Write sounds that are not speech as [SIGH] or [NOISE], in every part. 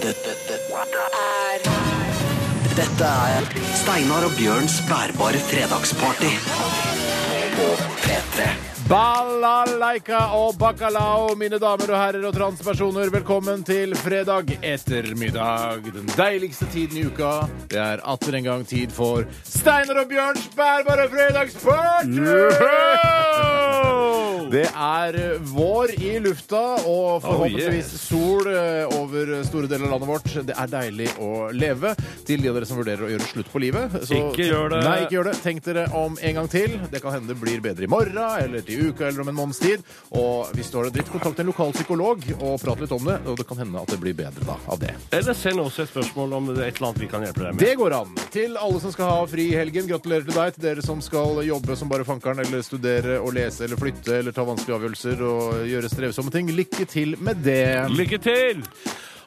Dette, dette er Dette er Steinar og Bjørns bærbare fredagsparty på P3. Balalaika og bacalao, mine damer og herrer og transpersoner. Velkommen til fredag ettermiddag. Den deiligste tiden i uka. Det er atter en gang tid for Steinar og Bjørns bærbare fredagsparty! Det er eh, vår i lufta og forhåpentligvis sol eh, over store deler av landet vårt. Det er deilig å leve. Til de av dere som vurderer å gjøre slutt på livet. Så, Ikke gjør det. Nei, ikke gjør det. Tenk dere om en gang til. Det kan hende det blir bedre i morgen eller til uka eller om en måneds tid. Og hvis du har det dritt, kontakt en lokal psykolog og prat litt om det. Og det kan hende at det blir bedre da av det. Eller send oss et spørsmål om det er et eller annet vi kan hjelpe deg med. Det går an. Til alle som skal ha fri i helgen, gratulerer til deg. Til dere som skal jobbe som bare fankeren, eller studere og lese eller flytte eller ta vanskelige avgjørelser og gjøre strevsomme ting. Lykke til med det. Lykke til!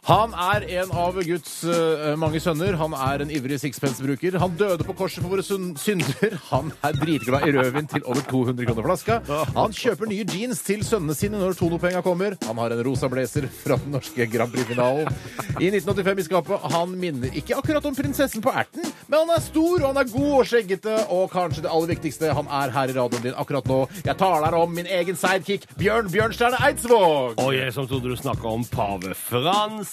Han er en av Guds uh, mange sønner. Han er en ivrig sixpence-bruker. Han døde på korset for våre synder. Han er dritglad i rødvin til over 200 kroner flaska. Han kjøper nye jeans til sønnene sine når Tono-penga kommer. Han har en rosa blazer fra den norske Grand Prix-finalen. I 1985 i skapet. Han minner ikke akkurat om prinsessen på erten, men han er stor, og han er god og skjeggete, og kanskje det aller viktigste, han er her i radioen din akkurat nå. Jeg taler om min egen sidekick, Bjørn Bjørnstjerne Eidsvåg. Og jeg som trodde du snakka om pave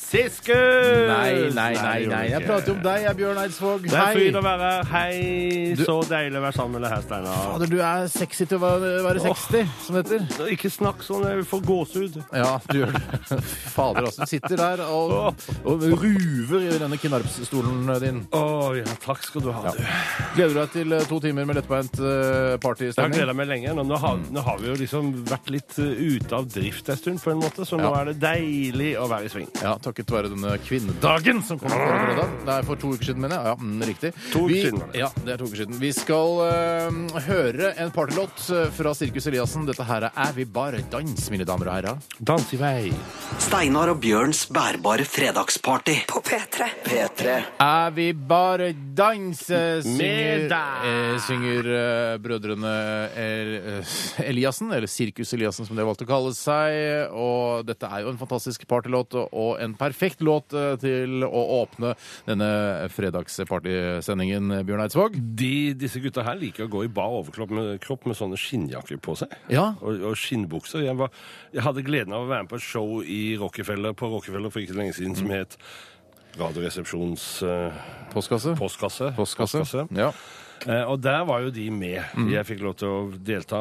Franciscus! Nei, nei, nei, nei. Jeg prater jo om deg, jeg, Bjørn Eidsvåg. Det er fryd å være her. Hei, Du- så deilig å være sammen med deg her, Steinar. Fader, du er sexy til å være, være 60, som det heter. Ikke snakk sånn, jeg får gåsehud. Ja, du gjør det. [LAUGHS] Fader, altså. Du sitter der og, og ruver i denne knarpsstolen din. Å ja, takk skal du ha, du. Gleder du deg til eh, to timer med lettbeint partystemning? Jeg har gleda meg lenge. Nå, nå, har, nå har vi jo liksom vært litt uh, ute av drift en stund, på en måte, så nå Ja. er det deilig å være i sving. Ja, takket være denne kvinnedagen som kommer på fredag. Det er for to uker siden, mener jeg. Ja, mm, riktig. To uker siden, var det. Ja, det er to uker siden. Vi skal eh, høre en partylåt eh, fra Sirkus Eliassen. Dette her er Er vi bare dans, mine damer og herrer? Dans i vei. Steinar og Bjørns bærbare fredagsparty På P3. P3. Er vi bare dans, synger, Med deg. eh, synger eh, brødrene El, eh, Eliassen, eller Sirkus Eliassen som de har valgt å kalle seg. Og dette er jo en fantastisk partylåt og en perfekt låt eh, til å åpne denne fredagspartysendingen, Bjørn Eidsvåg. De, disse gutta her liker å gå i bar overkropp med, kropp med sånne skinnjakker på seg. Ja. Og, og skinnbukser. Jeg, var, jeg hadde gleden av å være med på et show i Rockefeller, på Rockefeller for ikke så lenge siden som het Radioresepsjons eh, Postkasse. postkasse. Postkasse. Ja. Eh, og der var jo de med. Mm. Jeg fikk lov til å delta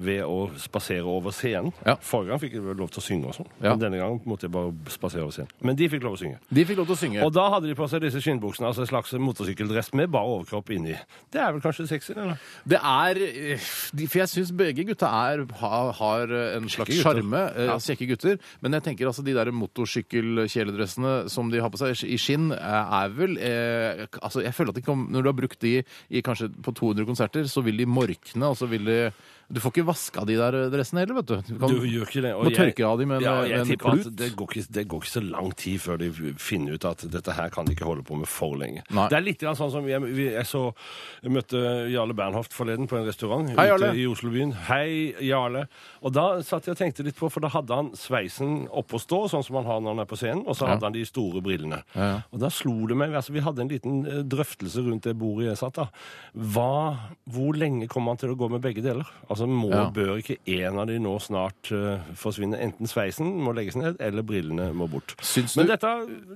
ved å spasere over scenen. Ja. Forrige gang fikk jeg lov til å synge og sånn. Ja. Men denne gangen måtte jeg bare spasere over scenen. Men de fikk lov å synge. De fikk lov til å synge. Og da hadde de på seg disse skinnbuksene, altså en slags motorsykkeldress med bare overkropp inni. Det er vel kanskje sexy, det? da? Det er eh, de- For jeg syns begge gutta er, har, har en slags gutter. sjarme. eh, Kjekke gutter. Men jeg tenker altså de der motorsykkelkjeledressene som de har på seg i skinn, eh, er vel eh, altså Jeg føler at de kan, når du har brukt de i kanskje på 200 konserter, så vil de morkne, og så vil de Du får ikke vaska de der dressene heller, vet du. Du kan, Du gjør ikke det. og må jeg- tørke av de med en, ja, med jeg en tipper at klut. det går, ikke, det går ikke så lang tid før de finner ut at dette her kan de ikke holde på med for lenge. Nei. Det er litt grann sånn som jeg, vi, jeg så jeg møtte Jarle Bernhoft forleden på en restaurant Hei, Jarle. ute i Oslobyen. Hei, Jarle. Og da satt jeg og tenkte litt på, for da hadde han sveisen oppå stå, sånn som han har når han er på scenen, og så hadde han de store brillene. Ja. Og da slo det meg, altså vi hadde en liten eh, drøftelse rundt det bordet jeg satt da. Hva, hvor lenge kommer han til å gå med begge deler? Altså må, Ja. bør ikke en av de nå snart uh, forsvinne? Enten sveisen må legges ned, eller brillene må bort. Syns Men du- dette,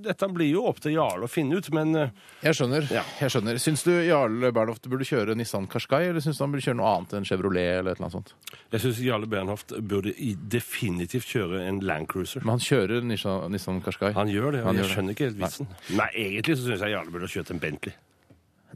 dette blir jo opp til Jarle å finne ut, men uh, Jeg skjønner. Ja. jeg skjønner. Syns du Jarle Bernhoft burde kjøre Nissan Qashqai, eller syns du han burde kjøre noe annet enn Chevrolet? eller et eller annet sånt? jeg syns Jarle Bernhoft burde definitivt kjøre en Land Cruiser. Men han kjører Nissan, Nissan Qashqai. Han gjør det, og Han jeg skjønner det. ikke helt vitsen. Nei, egentlig så syns jeg Jarle burde kjørt en Bentley.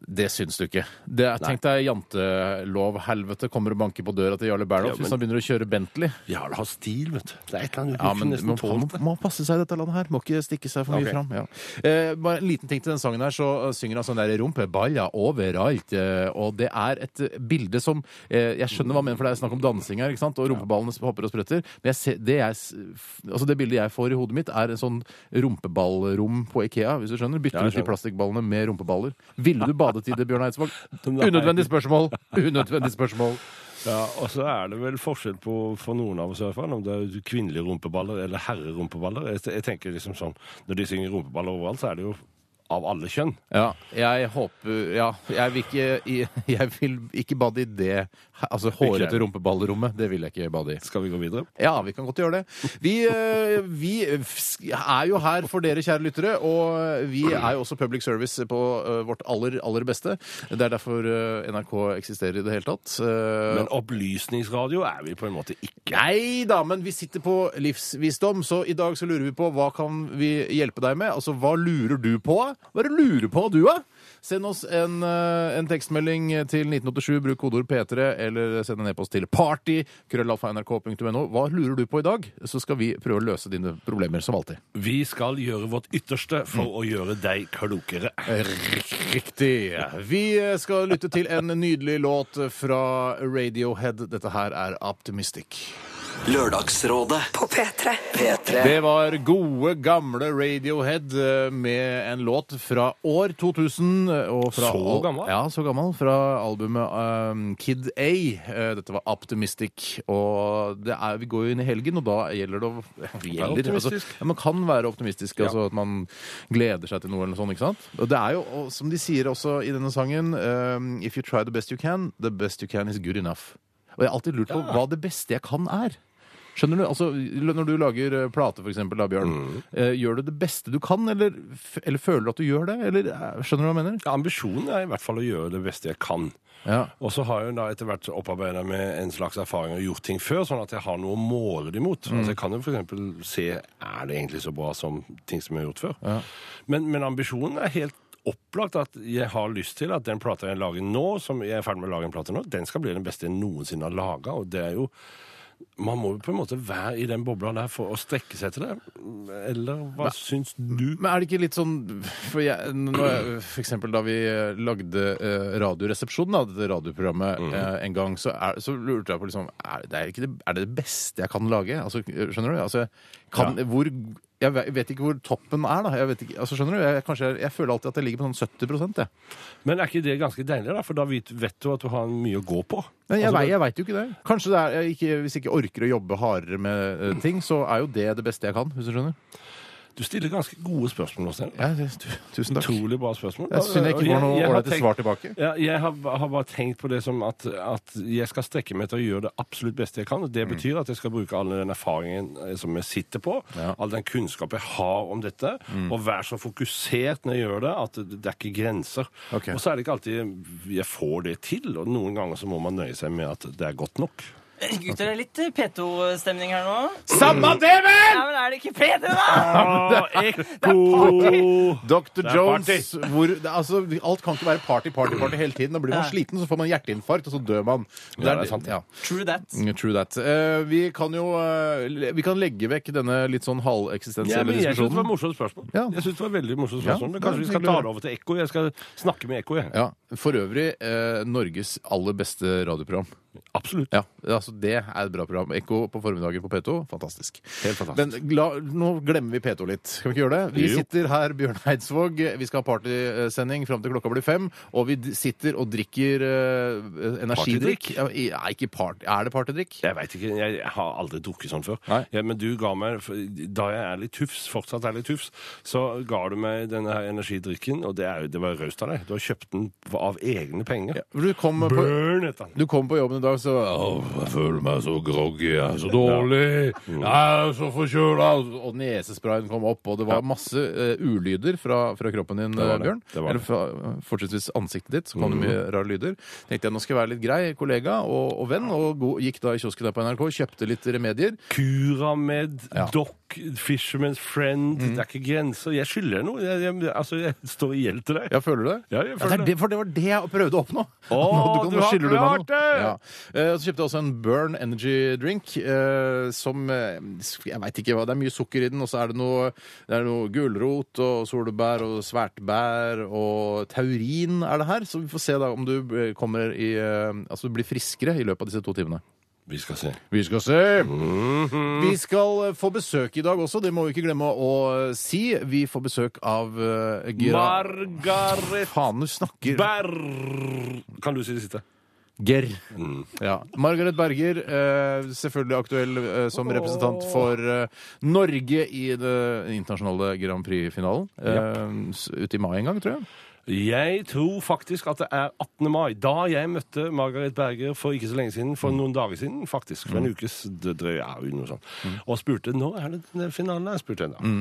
Det syns du ikke. Det tenk deg jantelov-helvete kommer og banker på døra til Jarle Bernhoft Ja, hvis han begynner å kjøre Bentley. Jarle har stil, vet du. Det er et eller annet Ja, men nesten man må, må passe seg i dette landet her. Må ikke stikke seg for mye okay. fram. Ja. Eh, bare en liten ting til den sangen her, så synger han sånn der rumpeballer overalt. Eh, og det er et bilde som eh, Jeg skjønner hva han mener, for det er snakk om dansing her, ikke sant? og rumpeballene hopper og spretter. Men ser, det, jeg, altså det bildet jeg får i hodet mitt, er en sånn rumpeballrom på Ikea, hvis du skjønner. Bytter ut de plastikkballene med rumpeballer. Ville du badet det, Bjørn Eidsvåg? [LAUGHS] Unødvendig spørsmål. [LAUGHS] Unødvendig spørsmål. Ja, og så er det vel forskjell på for noen av oss i hvert fall, om det er kvinnelige rumpeballer eller herrerumpeballer. Jeg, jeg tenker liksom sånn, Når de synger rumpeballer overalt, så er det jo av alle kjønn. Ja, jeg håper Ja, jeg vil ikke, jeg vil ikke bade i det Altså hårete rumpeballrommet. Det vil jeg ikke bade i. Skal vi gå videre? Ja, vi kan godt gjøre det. Vi, eh, vi er jo her for dere, kjære lyttere, og vi er jo også public service på eh, vårt aller, aller beste. Det er derfor eh, NRK eksisterer i det hele tatt. Men opplysningsradio er vi på en måte ikke. Nei da, men vi sitter på livsvisdom, så i dag så lurer vi på hva kan vi hjelpe deg med? Altså, hva lurer du på? Hva er det du lurer på, du, da? Send oss en, eh, en tekstmelding til 1987, bruk kodeord P3, eller send en e-post til party, krøllalfa.nrk.no. Hva lurer du på i dag? Så skal vi prøve å løse dine problemer, som alltid. Vi skal gjøre vårt ytterste for å gjøre deg klokere. Riktig. Vi skal lytte til en nydelig låt fra Radiohead. Dette her er Optimistic. Lørdagsrådet På P3. P3 Det var gode, gamle Radiohead eh, med en låt fra år 2000. eh, Og fra Så gammel? Ja, så gammel. Fra albumet um, Kid A. Dette var Optimistic. Og det er, vi går jo inn i helgen, og da gjelder det å [LAUGHS] gjelder, altså, ja, Man kan være optimistisk, altså at man gleder seg til noe eller noe sånt. ikke sant? Og det er jo, og som de sier også i denne sangen um, If you try the best you can, the best you can is good enough. Og jeg har alltid lurt på hva det beste jeg kan er. Skjønner du? Altså, Når du lager eh, plate, for eksempel, da, Bjørn. eh, gjør du det beste du kan, eller, f- eller føler du at du gjør det? Eller, eh, skjønner du hva jeg mener? Ja, ambisjonen er i hvert fall å gjøre det beste jeg kan. Ja. Og så har jeg da etter hvert opparbeida med en slags erfaring og gjort ting før, sånn at jeg har noe å måle det imot. Altså jeg kan jo f.eks. se er det egentlig så bra som ting som jeg har gjort før. Men, men ambisjonen er helt opplagt at jeg har lyst til at den plata jeg lager nå, som jeg er ferdig med å lage en plate nå, den skal bli den beste jeg noensinne har laga. Og det er jo Man må jo på en måte være i den bobla der for å strekke seg til det. Eller hva syns du? Men er det ikke litt sånn For, jeg, jeg, for eksempel da vi eh, lagde eh, Radioresepsjonen, da, dette radioprogrammet, eh, en gang, så, er, så lurte jeg på liksom er det, er, det, er det beste jeg kan lage? Altså, skjønner du? Altså, kan, hvor, jeg ve- vet ikke hvor toppen er, da. Jeg, vet ikke, altså, skjønner du? Jeg, kanskje, jeg føler alltid at jeg ligger på sånn 70 jeg. Men er ikke det ganske deilig, da? For da vet, vet du at du har mye å gå på. Men jeg, Altså, vei- jeg veit jo ikke det. Kanskje det er, jeg ikke, Hvis jeg ikke orker å jobbe hardere med eh, ting, så er jo det det beste jeg kan. hvis du skjønner. Du stiller ganske gode spørsmål, Åstein. Ja, tusen takk. Utrolig bra spørsmål. Jeg synes jeg ikke får noe ålreite svar tilbake. Ja, jeg har, har bare tenkt på det som at, at jeg skal strekke meg til å gjøre det absolutt beste jeg kan. Det betyr at jeg skal bruke all den erfaringen eh, som jeg sitter på, Mm. Ja. Mm. all den kunnskap jeg har om dette, og være så fokusert når jeg gjør det, at det, det er ikke grenser. Okay. Og så er det ikke alltid jeg får det til, og noen ganger så må man nøye seg med at det er godt nok. Gutter, det er litt eh, P2-stemning her nå. Samme det, vel! Ja, men er det ikke P2, da? Ekko! Dr. er Jones, hvor, det, altså, alt kan ikke være party, party, party hele tiden. Da blir man Ja. sliten, så får man hjerteinfarkt, og så dør man. Ja, det er sant. Ja. True that. Mm, True that. Uh, vi kan jo uh, vi kan legge vekk denne litt sånn Ja, diskusjonen. jeg synes det var et morsomt spørsmål. Ja. Jeg synes det var veldig morsomt Ja, spørsmål, Men er kanskje vi skal ta det over til Ekko? Jeg skal snakke med Ekko, jeg. Ja, For øvrig uh, Norges aller beste radioprogram. Absolutt. Ja, altså Det er et bra program. Ekko på formiddagen på P2. Fantastisk. Helt fantastisk. Men la, nå glemmer vi P2 litt. Skal vi ikke gjøre det? Vi Jo. sitter her, Bjørn Eidsvåg. Vi skal ha partysending fram til klokka blir fem. Og vi sitter og drikker uh, energidrikk. Ja, ikke part, er det partydrikk? Jeg vet ikke, jeg har aldri drukket sånn før. Ja, men du ga meg, da jeg er litt tufs, fortsatt er litt tufs, så ga du meg denne her energidrikken, og det, er, det var raust av deg. Du har kjøpt den av egne penger. Ja, du kom på Burn. Du kom på jobben i dag, så Åh, jeg føler meg så groggy, jeg er så dårlig, jeg er så forkjøla Og nesesprayen kom opp, og det var masse eh, ulyder fra, fra kroppen din, var eh, det. Bjørn. Det var Eller det. fra ansiktet ditt, så kom det mye rare lyder. Tenkte jeg nå skal jeg være litt grei kollega og, og venn, og go, gikk da i kiosken der på NRK, kjøpte litt remedier. Curamed, Ja. Doc, Fisherman's Friend, det er ikke grenser. Jeg skylder noe. Jeg, jeg, altså, jeg står i gjeld til deg. Ja, føler du det? Ja, jeg Ja, føler det er det. det, for det var det jeg prøvde å oppnå. Å, [LAUGHS] Nå- du nå har skylder meg klart noe. det! Ja. Eh, Så kjøpte jeg også en Burn Energy Drink, eh, som eh, Jeg veit ikke hva Det er mye sukker i den, og så er det noe, det er noe gulrot og solbær og svertbær og taurin er det her. Så vi får se da om du eh, kommer i eh, Altså du blir friskere i løpet av disse to timene. Vi skal se. Vi skal se. Vi skal eh, få besøk i dag også, det må vi ikke glemme å eh, si. Vi får besøk av uh, Gira... Margaret Faen, du snakker Berr Kan du si det siste? Ger. Mm. Ja. Margaret Berger, eh, selvfølgelig aktuell eh, som representant for eh, Norge i det internasjonale Grand Prix-finalen. Ute i mai en gang, tror jeg. Jeg tror faktisk at det er 18. mai. Da jeg møtte Margaret Berger for ikke så lenge siden, for noen dager siden, faktisk, for en ukes drøy, ja, noe sånt, og spurte når er det finalen er, spurte jeg da.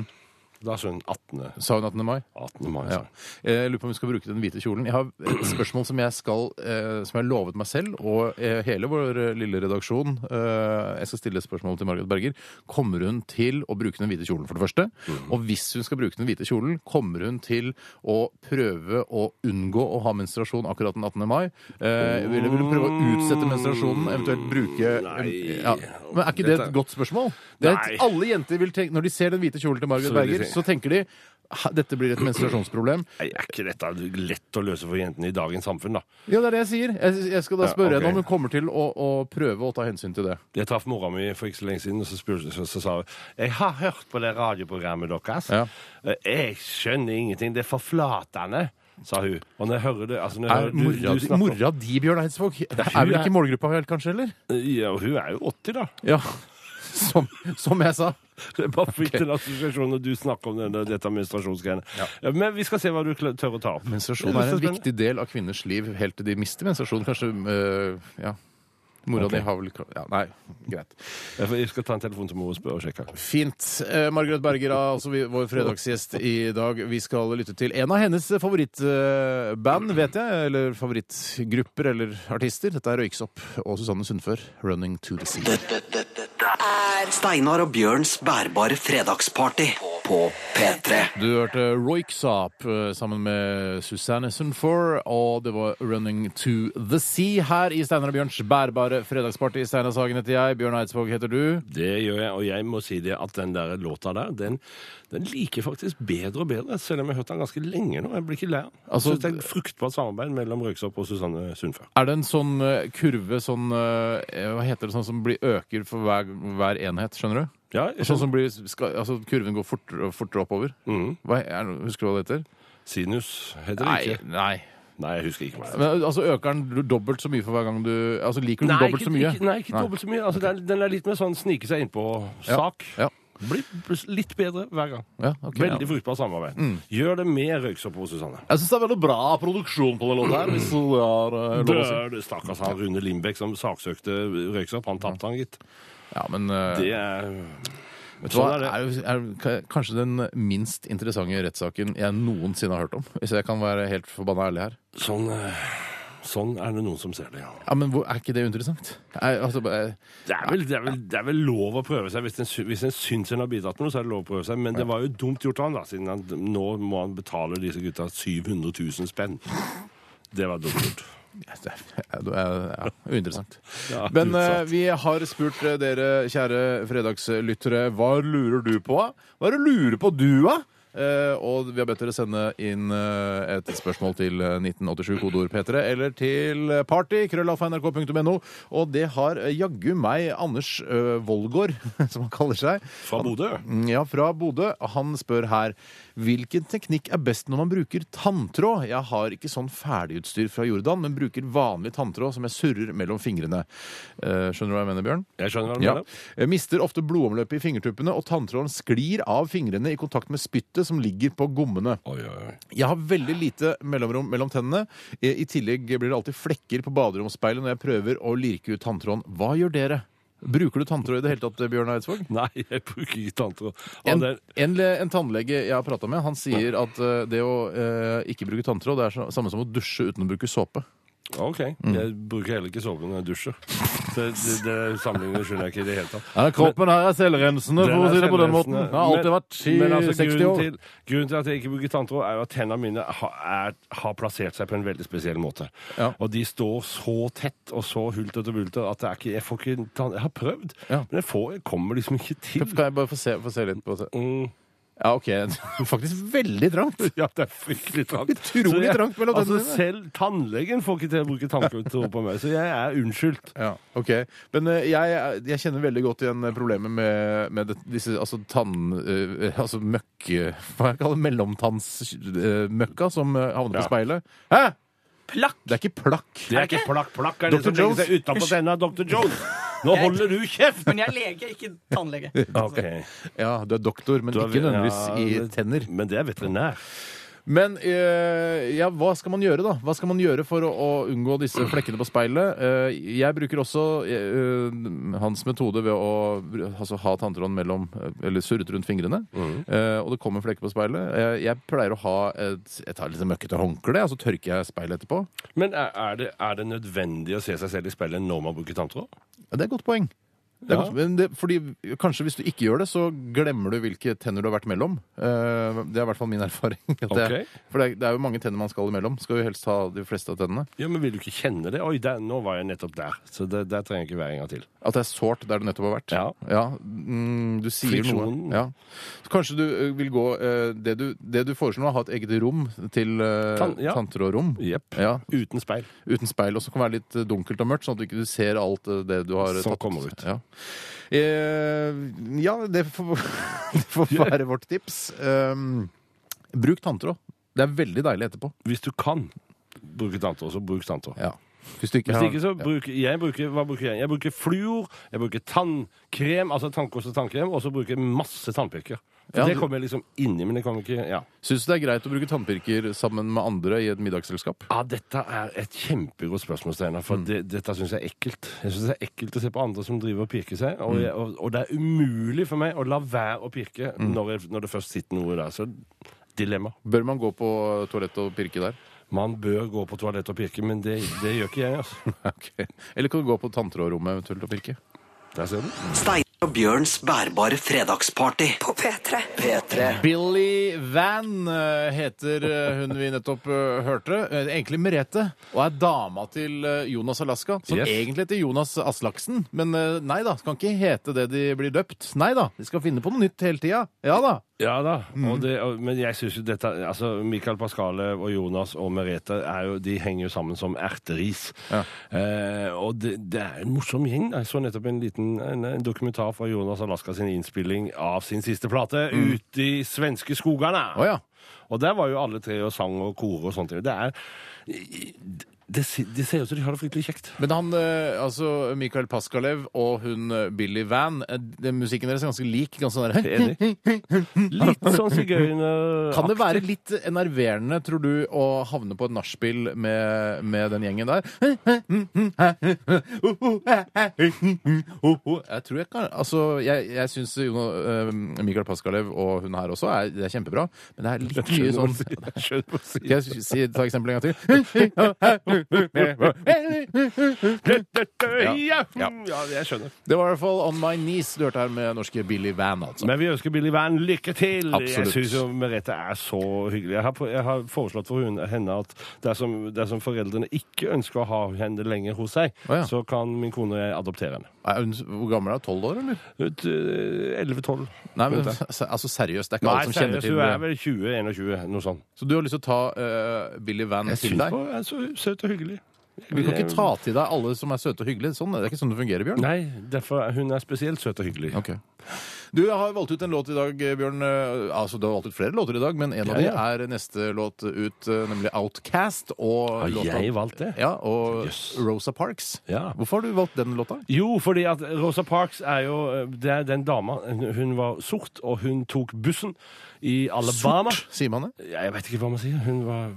Da sa hun 18. Sa hun 18. mai? 18. mai. Ja. Jeg lurer på om vi skal bruke den hvite kjolen. Jeg har et spørsmål som jeg skal, eh, som jeg har lovet meg selv og eh, hele vår eh, lille redaksjon. Jeg skal stille et spørsmål til Margaret Berger. Kommer hun til å bruke den hvite kjolen, for det første? Og hvis hun skal bruke den hvite kjolen, kommer hun til å prøve å unngå å ha menstruasjon akkurat den 18. mai? Vil, hun prøve å utsette menstruasjonen, eventuelt bruke Nei. ja. Men er ikke det et godt spørsmål? Det er alle jenter vil tenke, Når de ser den hvite kjolen til Margaret Berger, så tenker de dette blir et menstruasjonsproblem. Nei, er ikke dette lett å løse for jentene i dagens samfunn, da? Ja, det er det jeg sier. Jeg, jeg skal da Ja, spørre ok. henne om hun kommer til å, å prøve å ta hensyn til det. Jeg traff mora mi for ikke så lenge siden, og så, spurte, så, så sa hun Jeg har hørt på det radioprogrammet deres. Ja. Jeg skjønner ingenting. Det er forflatende, sa hun. Og når jeg hører det altså jeg Er hører, du- mora, du mora di, Bjørn Eidsvåg, er vel ikke i målgruppa helt, kanskje, eller? Ja, hun er jo 80, da. Ja. Som, som jeg sa. Det er bare fikk en assosiasjon når du snakker om denne, dette menstruasjonsgreiene. Ja, Men vi skal se hva du tør å ta opp. Menstruasjon er en viktig del av kvinners liv helt til de mister menstruasjon. Kanskje øh, Ja. Mora okay. di har vel ja, Nei, greit. Jeg skal ta en telefon til mor og spørre og sjekke. Fint. Eh, Margaret Berger er altså vår fredagsgjest i dag. Vi skal lytte til en av hennes favorittband, vet jeg. Eller favorittgrupper eller artister. Dette er Røyksopp og Susanne Sundfør, 'Running to the Sea'. Dette, er Steinar og Bjørns bærbare fredagsparty. på P3. Du hørte Royksopp eh, sammen med Susanne Sundfør, og det var 'Running to the Sea' her i Steinar og Bjørns bærbare fredagsparty. Steinar Sagen heter jeg, Bjørn Eidsvåg heter du. Det gjør jeg, og jeg må si det at den der låta der, den, den liker faktisk bedre og bedre, selv om jeg har hørt den ganske lenge nå. Jeg blir ikke lei av den. Altså- det er et fruktbart samarbeid mellom Røyksopp og Susanne Sundfør. Er det en sånn eh, kurve, sånn eh, Hva heter det, sånn som blir øker for hver, hver enhet, skjønner du? Ja, jeg Sånn skjønner. som blir, skal, altså Kurven går fortere og fortere oppover. Mhm. Hva, er, husker du hva det heter? Sinus heter det ikke. nei. Nei, jeg husker ikke hva det er. Men, altså Øker den dobbelt så mye for hver gang du Altså Liker du den dobbelt ikke, så mye? Ikke, nei, ikke dobbelt så mye. Altså, den, den er litt mer sånn snike seg innpå-sak. Ja. Blir litt bedre hver gang. Ja, ok, Veldig ja. fruktbart samarbeid. Gjør det med Røyksopp hos Susanne. Jeg syns det er veldig bra produksjon på den låta her. Hvis det er eh, lov å si. Det Stakkars han Rune Lindbekk som saksøkte Røyksopp. Han tapte han, gitt. Ja, men uh, Det er vet du hva, sånn det. er, jo- er kanskje den minst interessante rettssaken jeg noensinne har hørt om. Hvis jeg kan være helt forbanna ærlig her. Sånn, eh, sånn er det noen som ser det, ja. Ja, Men hvor, er ikke det interessant? Er, altså, eh, Det er, vel, det, er vel, det er vel lov å prøve seg. Hvis en, sy- hvis en syns en har bidratt med noe, så er det lov å prøve seg. Men det var jo dumt gjort av han, da, siden han, nå må han betale disse gutta 700 000 spenn. Det var dumt gjort. Det er, uinteressant. [LAUGHS] Ja, Men eh, vi har spurt eh, dere kjære fredagslyttere hva lurer du på? Hva er det du lurer på du, da? Eh, og vi har bedt dere sende inn eh, et spørsmål til eh, 1987, kodeord P3, eller til party, krøllalfa.nrk.no. Og det har eh, jaggu meg Anders uh, Vollgård, [LAUGHS] som han kaller seg. Fra Bodø. Mm, Ja, fra Bodø. Han spør her hvilken teknikk er best når man bruker tanntråd. Jeg har ikke sånn ferdigutstyr fra Jordan, men bruker vanlig tanntråd som jeg surrer mellom fingrene. Eh, skjønner du hva jeg mener, Bjørn? Jeg skjønner hva du Ja. mener. Jeg mister ofte blodomløpet i fingertuppene, og tanntråden sklir av fingrene i kontakt med spyttet som ligger på gommene. Oi, oi, oi. Jeg har veldig lite mellomrom mellom tennene. I i tillegg blir det alltid flekker på baderomsspeilet når jeg prøver å lirke ut tanntråden. Hva gjør dere? Bruker du tanntråd i det hele tatt, Bjørn Eidsvåg? [LAUGHS] Nei, jeg bruker ikke tanntråd. En, en, en tannlege jeg har prata med, han sier at eh, det å eh, ikke bruke tanntråd det er så, samme som å dusje uten å bruke såpe. OK. Mm. Jeg bruker heller ikke såpe når jeg dusjer. [LAUGHS] Det, det, det Sammenligningen skjønner jeg ikke i det hele tatt. Ja, kroppen her er selvrensende, for å si det på den måten. Det har alltid Men- vært i men altså, 60 grunnen år. Til, grunnen til at jeg ikke bruker tanntråd, er at tennene mine har, er, har plassert seg på en veldig spesiell måte. Ja. Og de står så tett og så hulter til bulter at det er ikke, jeg får ikke tann- Jeg har prøvd, Ja. men jeg, får, jeg kommer liksom ikke til. Kan jeg bare få se, få se litt på det? Mm. Ja, OK. [LAUGHS] Faktisk veldig trangt. [LAUGHS] Ja, det er fryktelig trangt. Utrolig jeg- trangt mellom altså, tennene. Selv tannlegen får ikke til å bruke tanntråd på meg, så jeg er unnskyldt. Ja, ok. Men eh, jeg, jeg kjenner veldig godt igjen eh, problemet med, med det, disse altså tann... eh, altså møkk... [LAUGHS] Hva jeg kaller mellomtannsmøkka som eh, havner på speilet. Hæ? Plakk. Det er ikke plakk. Det er ikke plakk, plakk er det Dr. som legger Jones? seg utenpå tenna, Dr. Jones. Nå holder du kjeft! Men jeg er lege, ikke tannlege. [LAUGHS] Ok. Ja, du er doktor, men Du er- ikke nødvendigvis ja, i det- tenner. Men det er veterinær. Men eh, ja, hva skal man gjøre, da? Hva skal man gjøre for å, å unngå disse flekkene på speilet? Eh, jeg bruker også eh, hans metode ved å altså, ha tanntråden mellom Eller surret rundt fingrene. eh, og det kommer flekker på speilet. Eh, jeg pleier å ha et Jeg tar litt møkkete håndkle, og så tørker jeg speilet etterpå. Men er, er, det, er det nødvendig å se seg selv i speilet når man bruker tanntråd? Ja, det er et godt poeng. Det er Ja. det, fordi Kanskje hvis du ikke gjør det, så glemmer du hvilke tenner du har vært mellom. Uh, det er i hvert fall min erfaring. [LAUGHS] Det, for det er, det er jo mange tenner man skal imellom. Skal jo helst ha de fleste av tennene. Ja, men Vil du ikke kjenne det? Oi, der, nå var jeg nettopp der. Så der trenger jeg ikke være en gang til. At det er sårt der du nettopp har vært? Ja. mm, du sier Friksjonen. noe. Ja. Så kanskje du vil gå uh, det, du, det du foreslår nå, ha et eget rom til uh, Tan ja. tanntrådrom. Jepp. Ja, Uten speil. uten speil. Og så kan det være litt dunkelt og mørkt, sånn at du ikke ser alt det du har Som tatt. kommer ut. Ja, eh, ja det, får, [LAUGHS] det får være vårt tips. Um, bruk tanntråd. Det er veldig deilig etterpå. Hvis du kan bruke tanntråd, så bruk tanntråd. Ja. Hvis du ikke Hvis ikke, så bruker jeg bruker, hva bruker jeg? Jeg bruker fluor, jeg bruker tannkrem, altså tannkost og tannkrem, og så bruker jeg masse tannpirker. For Ja, det kommer jeg liksom inni, men det kommer ikke Ja. Syns du det er greit å bruke tannpirker sammen med andre i et middagsselskap? Ja, dette er et kjempegodt spørsmål, Steinar. For det, dette syns jeg er ekkelt. Jeg synes det er ekkelt å se på andre som driver og pirker seg. Og, jeg, og, og det er umulig for meg å la være å pirke når, jeg, når det først sitter noe der. Så dilemma. Bør man gå på toalettet og pirke der? Man bør gå på toalettet og pirke, men det, det gjør ikke jeg. altså. [LAUGHS] okay. Eller kan du gå på tanntrådrommet eventuelt og pirke? Der ser du. Og Bjørns bærbare fredagsparty. På P3. P3. Billy Van eh, heter eh, hun vi nettopp eh, hørte. Eh, Egentlig Merete, og er dama til eh, Jonas Alaska. Som Yes. egentlig heter Jonas Aslaksen. Men eh, nei da, kan ikke hete det de blir døpt. Nei da, de skal finne på noe nytt hele tida. Ja da. Ja da, og det, men jeg synes jo dette altså Mikael Pascale og Jonas og Merete er jo, de henger jo sammen som erteris. Ja. Eh, og det, det er en morsom gjeng. Jeg så nettopp en liten en, en dokumentar fra Jonas Alaska sin innspilling av sin siste plate ute i svenske skogene. Oh, ja. Og der var jo alle tre og sang og kore og sånt. Det er det, se- det ser ut som de har det fryktelig kjekt. Men han, eh, altså Mikael Paskalev og hun eh, Billy Van, eh, det, musikken deres er ganske lik. Ganske sånn der, [LAUGHS] Litt sånn sigøyner... Kan det være litt enerverende, tror du, å havne på et nachspiel med, med den gjengen der? Jeg tror jeg kan Altså, jeg, jeg syns Mikael Paskalev og hun her også er, det er kjempebra, men det er litt mye sånn. Skal jeg si, ta eksempelet en gang til? Ja. Ja. jeg skjønner. Det var i hvert fall On My Knees du hørte her med norske Billy Van, altså. Men vi ønsker Billy Van lykke til. Absolutt. Jeg syns Merete er så hyggelig. Jeg har, jeg har foreslått for hun, henne at dersom, dersom foreldrene ikke ønsker å ha henne lenger hos seg, Å, ja. så kan min kone og jeg adoptere henne. Er hun, hvor gammel er hun? Tolv år, eller? Ut, eh, 11-12. Nei, men Rundt der. se- altså seriøst, det er ikke Nei, alle som kjenner seriøst, til hun er det. vel 20-21, noe sånt. Så du har lyst til å ta eh, Billy Van Jeg til syns deg? hun er så søt og hyggelig. Du kan ikke ta til deg alle som er søte og hyggelige. Sånn, det er ikke sånn det fungerer, Bjørn. Nei, derfor er hun er spesielt søt og hyggelig. Ok. Du jeg har valgt ut en låt i dag, Bjørn. Eh, Altså, Du har valgt ut flere låter i dag, men en av Ja, de ja. er neste låt ut, eh, nemlig Outcast. Og Har låta- jeg valgt det? Ja, og yes. Rosa Parks. Ja. Hvorfor har du valgt den låta? Jo, fordi at Rosa Parks er jo Det er den dama. Hun var sort, og hun tok bussen i Alabama. Sort, sier man det? Jeg vet ikke hva man sier. Hun var,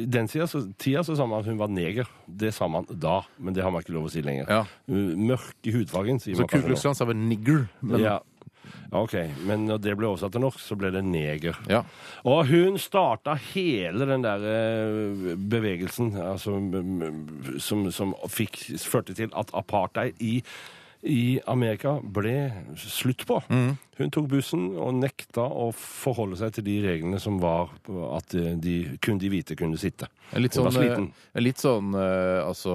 I den tida så, tida så sa man at hun var neger. Det sa man da, men det har man ikke lov å si lenger. Ja. Mørk i hudfargen, sier Så man Ku Kuklux. Klan sa vel nigger. Men, Ja. OK. Men når det ble oversatt til norsk, så ble det neger. Ja. Og hun starta hele den der eh, bevegelsen altså, som, som fikk, førte til at apartheid i, i Amerika ble slutt på. Mm. Hun tok bussen og nekta å forholde seg til de reglene som var at de, kun de hvite kunne sitte. Litt sånn, sliten. eh, litt sånn eh, altså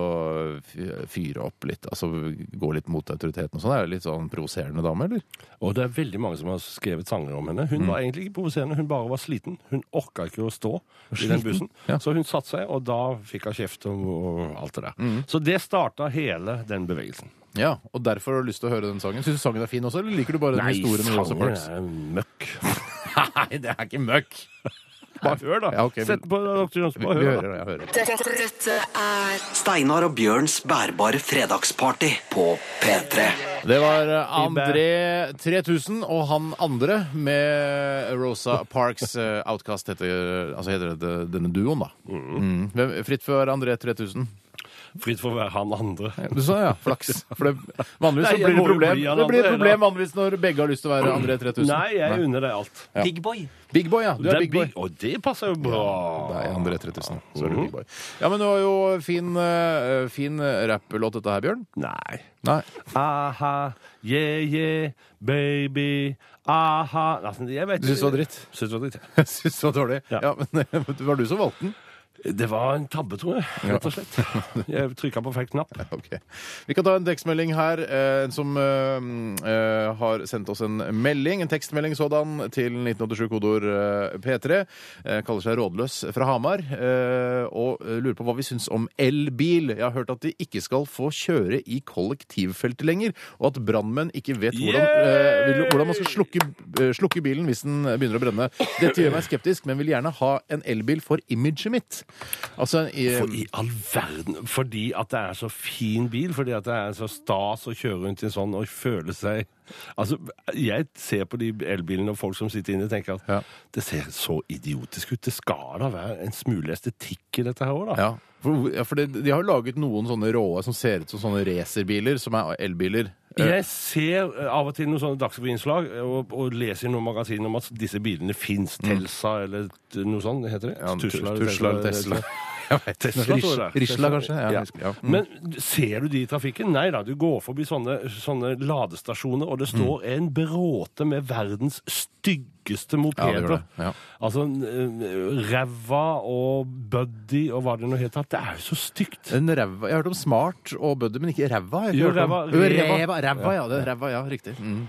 fyre opp litt, altså gå litt mot autoriteten og sånn. Er det litt sånn provoserende dame, eller? Og det er veldig mange som har skrevet sanger om henne. Mm. Hun var egentlig ikke provoserende, hun bare var sliten. Hun orka ikke å stå i den bussen. Ja. Så hun satte seg, og da fikk hun kjeft og, og alt det der. Mm. Så det starta hele den bevegelsen. Ja, og derfor har du lyst til å høre den sangen. Syns du sangen er fin også, eller liker du bare den historien med Rosa sangen Parks? er møkk. [LAUGHS] Nei, det er ikke møkk. [LAUGHS] Bare hør, da. Ja, ok. Sett på Dr. Jones. Vi, Bare vi hør, hører da. Jeg hører. Dette, dette er Steinar og Bjørns bærbare fredagsparty på P3. Det var eh, André 3000 og han andre med Rosa Parks eh, Outcast heter, altså heter det denne duoen, da. Mm. Hvem, fritt for André 3000. Fritt for å være han andre. Du sa ja, flaks. For det, vanligvis så Nei, jeg blir det jo problem. bli han Det blir et andre, problem da. vanligvis når begge har lyst til å være André 3000. Nei, jeg unner deg alt. Big boy. Big boy, ja. Du er, big boy. Og det passer jo bra. Det er André 3000. Så er du big boy. Ja, men det var jo fin, uh, fin rapplåt dette her, Bjørn. Nei. Nei. Aha, yeah, yeah, baby, aha altså, jeg vet, Du synes det var dritt? Synes det var dritt, ja. Jeg [LAUGHS] syns det var dårlig. Ja. Ja. men [LAUGHS] det var du som valgte den. Det var en tabbe, tror jeg. Rett og slett. Jeg trykka på feil knapp. [LAUGHS] Ok. Vi kan ta en tekstmelding her. eh, En som eh, eh, har sendt oss en melding, en tekstmelding sådan, til 1987 kodeord eh, P3. Eh, kaller seg Rådløs fra Hamar. eh, Og lurer på hva vi syns om elbil. Jeg har hørt at de ikke skal få kjøre i kollektivfeltet lenger, og at brannmenn ikke vet hvordan, hvordan man skal slukke, slukke bilen hvis den begynner å brenne. Dette gjør meg skeptisk, men vil gjerne ha en elbil for imaget mitt. Altså, i, For i all verden Fordi at det er så fin bil, fordi at det er så stas å kjøre rundt i en sånn og føle seg Altså, Jeg ser på de elbilene og folk som sitter inne og tenker at Ja. det ser så idiotisk ut. Det skal da være en smule estetikk i dette her òg, da. Ja, for, ja, for det, de har jo laget noen sånne råe som ser ut som sånne racerbiler, som er elbiler. Eh, Jeg ser eh, av og til noen sånne Dagsrevy-innslag og, og leser i noen magasiner om at disse bilene fins. Telsa eller noe sånt, heter det? Mm. Ja, Tusla Tusla eller Tesla. Tesla. [LAUGHS] Risla, kanskje? Ja, Ja. Mm. Men ser du de i trafikken? Nei da, du går forbi sånne, sånne ladestasjoner, og det Mm. står en bråte med verdens styggeste mopeder. Ja, ja. Altså ræva og buddy og hva det nå heter. Det er jo så stygt. En ræva Jeg har hørt om smart og buddy, men ikke ræva. Jo, ræva- ræva. ja. Det ræva, ja, riktig. Mm.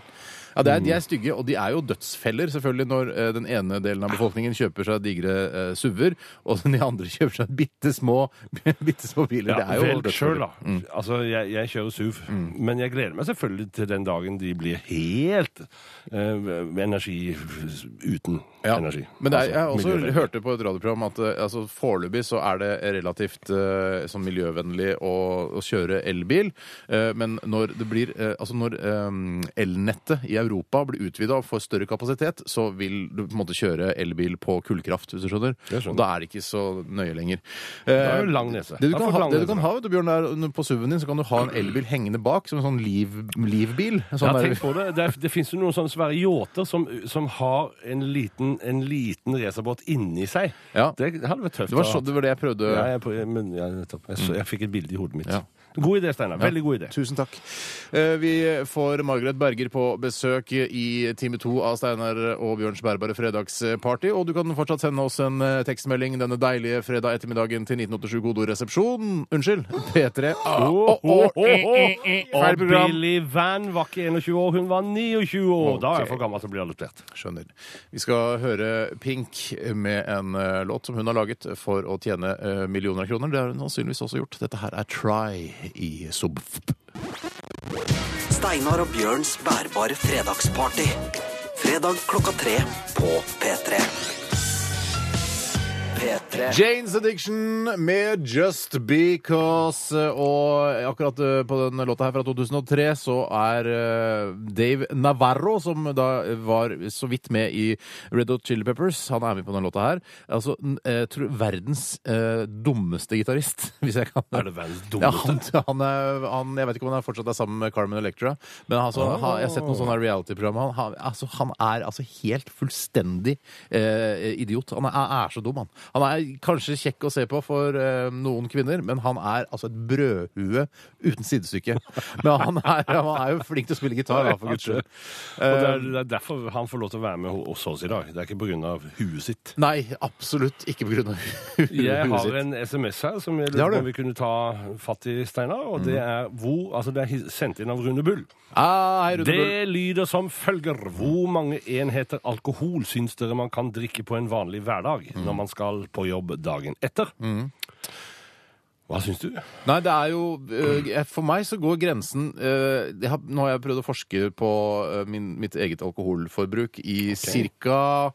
Ja, det er, De er stygge, og de er jo dødsfeller selvfølgelig når eh, den ene delen av befolkningen kjøper seg digre eh, SUV-er, og de andre [LAUGHS] kjøper seg bitte små, [LAUGHS] bitte små biler. det er jo vel sjøl, selv da. Altså, jeg, jeg kjører SUV. Men jeg gleder meg selvfølgelig til den dagen de blir helt eh, energi uten Ja, energi. Men det er, Altså, jeg har også miljøvennlig. hørte på et radioprogram at eh, altså, foreløpig så er det relativt eh, sånn miljøvennlig å, å kjøre elbil. Eh, men når det blir eh, Altså når eh, elnettet i Europa blir utvida og får større kapasitet, så vil du på en måte kjøre elbil på kullkraft, hvis du skjønner. Og da er det ikke så nøye lenger. Da Eh, er det lang nese. det du kan ha, det du kan ha vet du, Bjørn, er på SUV-en din så kan du ha en elbil hengende bak, som en sånn liv, livbil. Sånn Ja, tenk på det. Det, er- det finnes jo noen sånne svære yachter som, som har en liten, en liten racerbåt inni seg. Ja. Det hadde vært tøft. det, var så, det var det jeg prøvde. Ja, jeg, men, jeg, jeg, jeg, så, jeg fikk et bilde i hodet mitt. Ja. God idé, Steinar. Veldig god idé. Tusen takk. Eh, Vi får Margaret Berger på besøk i time to av Steinar og Bjørns bærbare fredagsparty. Og du kan fortsatt sende oss en eh, tekstmelding denne deilige fredag ettermiddagen til 1987 kodoresepsjon. Unnskyld. P3. Ah, Oh, oh, oh, oh, oh, oh. Feil Og program. Billy Van var ikke 21 år, hun var 29 år. Da er jeg for gammel til å bli adoptert. Skjønner. Vi skal høre Pink med en eh, låt som hun har laget for å tjene eh, millioner av kroner. Det har hun sannsynligvis også gjort. Dette her er Try i Subf. Steinar og Bjørns bærbare fredagsparty. Fredag klokka tre på P3. P3. Janes Addiction med Just Because. Og akkurat eh, på den låta her fra 2003 så er eh, Dave Navarro, som da var så vidt med i Red Hot Chili Peppers, han er med på den låta her. Altså n- eh, tror, verdens eh, dummeste gitarist, [LAUGHS] hvis jeg kan Er det verdens ja, dummeste? han, han, er, han, jeg vet ikke om han er fortsatt er sammen med Carmen Electra, men altså, han, jeg har sett noen sånne reality-program. Han, han, altså, han er altså helt fullstendig eh, idiot. Han er, er så dum, han. Han er kanskje kjekk å se på for eh, noen kvinner, men han er altså et brødhue uten sidestykke. Men han er, han er jo flink til å spille gitar, da, for guds skyld. Og det er, Eh, det er derfor han får lov til å være med hos oss i dag. Det er ikke pga. huet sitt. Nei, absolutt ikke på grunn av Jeg har en SMS her som jeg lurer på om vi kunne ta fatt i, Steinar. Og det er hvor Altså, det er sendt inn av Rune Bull. Ah, hei, Rune Bull. Det lyder som følger. Hvor mange enheter alkohol syns dere man kan drikke på en vanlig hverdag når man skal på jobb dagen etter? Hva syns du? Nei, det er jo øh, For meg så går grensen jeg har, Nå har jeg prøvd å forske på øh, min, mitt eget alkoholforbruk i ca.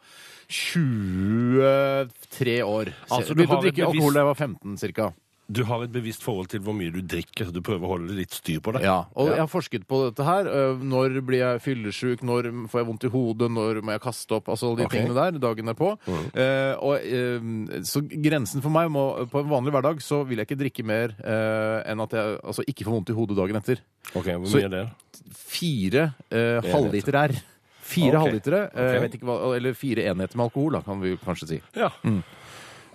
23 år. Altså, du Begynte å drikke alkohol da jeg var 15 cirka. Du har et bevisst forhold til hvor mye du drikker, så du prøver å holde litt styr på det. Ja, og Ja. jeg har forsket på dette her. Øh, Når blir jeg fyllesyk? Når får jeg vondt i hodet? Når må jeg kaste opp? Altså alle de Ok. Mm. tingene der dagen derpå. Eh, og, eh, så grensen for meg må På en vanlig hverdag så vil jeg ikke drikke mer eh, enn at jeg altså, ikke får vondt i hodet dagen etter. Ok, Hvor Så- mye er det? Fire eh, halvliter er. Fire okay. halvlitere, eh, jeg Ok. vet ikke hva, eller fire enheter med alkohol, da, kan vi kanskje si. Ja. Eh,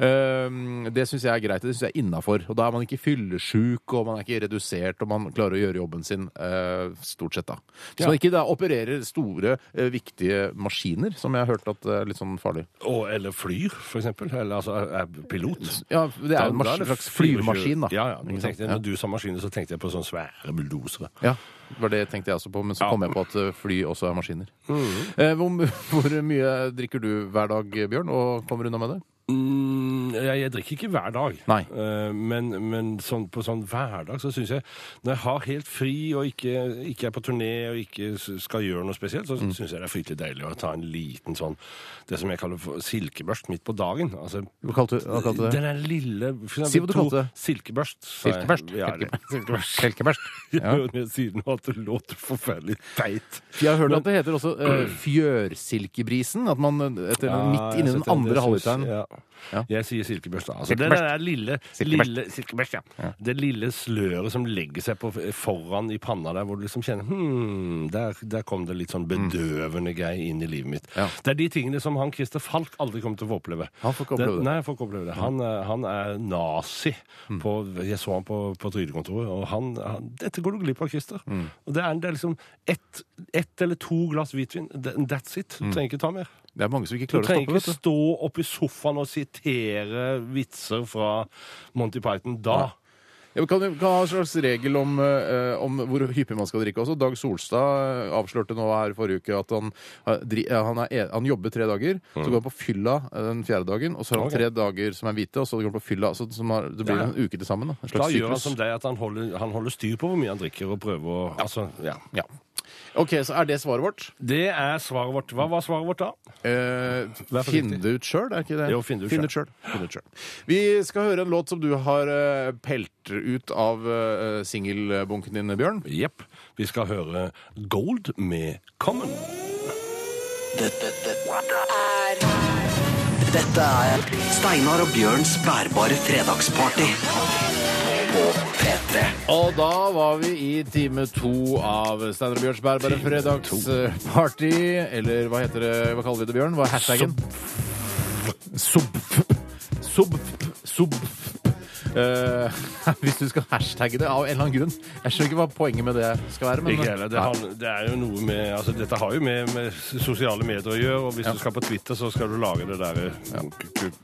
det syns jeg er greit. Det syns jeg er innafor. Og da er man ikke fyllesjuk, og man er ikke redusert, og man klarer å gjøre jobben sin eh, stort sett, da. Hvis man ikke da opererer store, eh, viktige maskiner, som jeg har hørt at er litt sånn farlig. Og, eller flyr, for eksempel. Eller altså er pilot. Ja, det er en slags 24 flyvemaskin, da. Ja, ja. Nå tenkte når du sa maskiner, så tenkte jeg på sånne svære bulldosere. Ja, det var det tenkte jeg også på, men så kom jeg på at eh, fly også er maskiner. Mm. Eh, hvor, [LAUGHS] hvor mye drikker du hver dag, Bjørn, og kommer unna med det? Mm, jeg, jeg drikker ikke hver dag. Eh, men men sånn, på sånn hverdag så syns jeg Når jeg har helt fri og ikke, ikke er på turné og ikke skal gjøre noe spesielt, så Mm. syns jeg det er fryktelig deilig å ta en liten sånn Det som jeg kaller for silkebørst midt på dagen. Altså, Hva kalte du hva kalte du det? Den lille eksempel Si hva du kalte det. Silkebørst. Silkebørst? jeg. Silkebørst? Ja, silkebørst. [LAUGHS] Jeg Ja. det siden nå at det låter forferdelig teit. Jeg har hørt at det heter også uh, [CLEARS THROAT] fjørsilkebrisen. At man etter, ja, midt inni den andre halvliteren Ja. Ja. Jeg sier silkebørst. Altså, det er lille, lille, silkebørst, ja. Det lille sløret som legger seg på, foran i panna der, hvor du liksom kjenner hmm, der, der kom det litt sånn bedøvende greie inn i livet mitt. Ja. Det er de tingene som han Christer Falk aldri kommer til å få oppleve. Han får ikke oppleve det. Nei, han får ikke oppleve det. Han, er- han er nazi. På, jeg så han på, på trygdekontoret, og han, han Dette går du glipp av, Christer. Og det er, det er liksom ett et eller to glass hvitvin. That's it. Du trenger ikke ta mer. Det er mange som ikke Du klarer å trenger stoppe, ikke vet du. stå oppi sofaen og sitere vitser fra Monty Python da. Ja, vi kan, vi kan ha en slags regel om, eh, om hvor hyppig man skal drikke også. Dag Solstad eh, avslørte nå her i forrige uke at han, eh, dri, eh, han, er, e- han jobber tre dager, så går han på fylla eh, den fjerde dagen, og så har han Mm. Ok. tre dager som er hvite, og så går han på fylla. Så, som har, det blir Ja. en uke til sammen. Da. En Da slags gjør han syklus. som deg at han holder, han holder styr på hvor mye han drikker, og prøver å altså, ja. Ja. OK, så er det svaret vårt. Det er svaret vårt. Hva var svaret vårt da? Eh, finn det ut sjøl, er ikke det? Jo, finn det ut Finn selv. selv. Finn ut selv. Vi skal høre en låt som du har eh, pelt ut av uh, singelbunken din, Bjørn. Jepp. Vi skal høre Gold med Common. Dette, dette er Dette er Steinar og Bjørns bærbare fredagsparty på P3. Og da var vi i time to av Steinar og Bjørns bærbare fredagsparty. Eller hva heter det, hva kaller vi det, Bjørn? Hva er hashtaggen? Sub... Sub... Sub... Eh, [LAUGHS] hvis du skal hashtagge det av en eller annen grunn. Jeg skjønner ikke hva poenget med det skal være. Men, Ikke. Det, har, det er jo noe med altså Dette har jo med, med sosiale medier å gjøre, og hvis du skal på Twitter, så skal du lage det der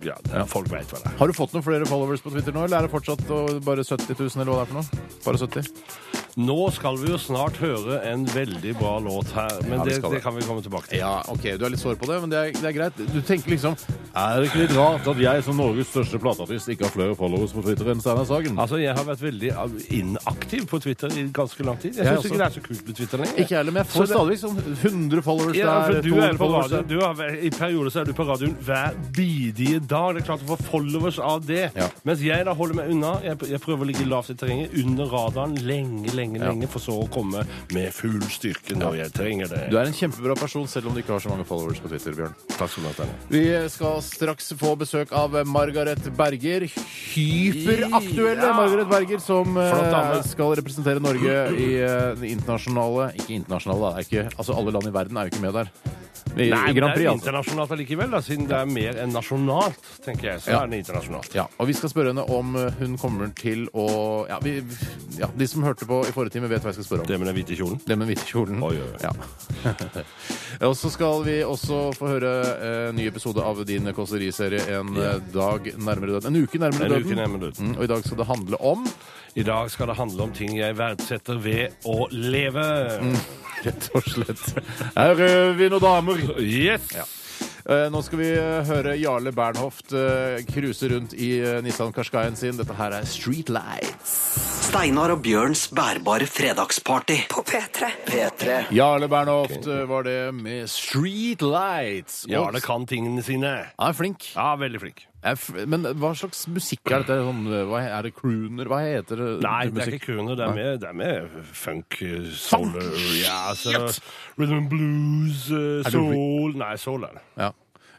ja, det- Folk veit hva det er. Har du fått noen flere followers på Twitter nå, eller er det fortsatt bare 70 000, eller hva det er for noe? Bare 70? Nå skal vi jo snart høre en veldig bra låt her, men Ja, det, det. kan vi komme tilbake til. Ja, ok, du er litt sår på det, men det er, det er greit. Du tenker liksom Er det ikke litt rart at jeg som Norges største plateartist ikke har flere followers på Twitter enn Steinar Sagen? Altså, Jeg har vært veldig inaktiv på Twitter i ganske lang tid. Jeg syns ikke det er så kult med Twitter lenger. Ikke jeg heller, men jeg får det- stadig sånn 100 followers Ja, for der, du er på followers radioen. Du har, I perioder så er du på radioen hver bidige dag. Det er klart å få followers av det. Ja. Mens jeg da holder meg unna. Jeg, jeg prøver å ligge lavt i terrenget, under radaren, lenge, lenge, Ja. lenge, for så å komme med full styrke når jeg trenger det. Du er en kjempebra person, selv om du ikke har så mange followers på Twitter, Bjørn. Takk skal du ha. Steinar. Vi skal straks få besøk av Margaret Berger. Hyperaktuelle Ja. Margaret Berger, som eh, skal representere Norge i eh, det internasjonale Ikke internasjonale, da. Ikke, altså Alle land i verden er jo ikke med der. I, Nei, i Grand det er altså. internasjonalt allikevel, da, siden det er mer enn nasjonalt, tenker jeg. Så Ja. er det internasjonalt. Ja, og Vi skal spørre henne om hun kommer til å ja, vi, ja, De som hørte på i forrige time, vet hva jeg skal spørre om. Det med den hvite kjolen. Det med den hvite kjolen. Oi, oi, oi. Ja. [LAUGHS] og så skal vi også få høre en ny episode av din kåseriserie En yeah. dag nærmere døden. En uke nærmere En døden. uke nærmere døden. Mm, og i dag skal det handle om I dag skal det handle om ting jeg verdsetter ved å leve. [LAUGHS] Rett og slett. Her er vi noen damer. Yes! Eh, Nå skal vi eh, høre Jarle Bernhoft eh, cruise rundt i eh, Nissan Qashqaien sin. Dette her er Street Lights. Steinar og Bjørns bærbare fredagsparty På P3. P3 Jarle Bernhoft eh, var det med Street Lights. Ja, kan tingene sine. Han er flink. Ja, veldig flink. Men hva slags musikk er dette? Sånn, hva er det crooner? Hva heter det? Nei, det er ikke crooner. Det er med, det er med funk, eh, soul Ja, altså, Rhythm and blues, eh, soul Nei, soul er det. Ja.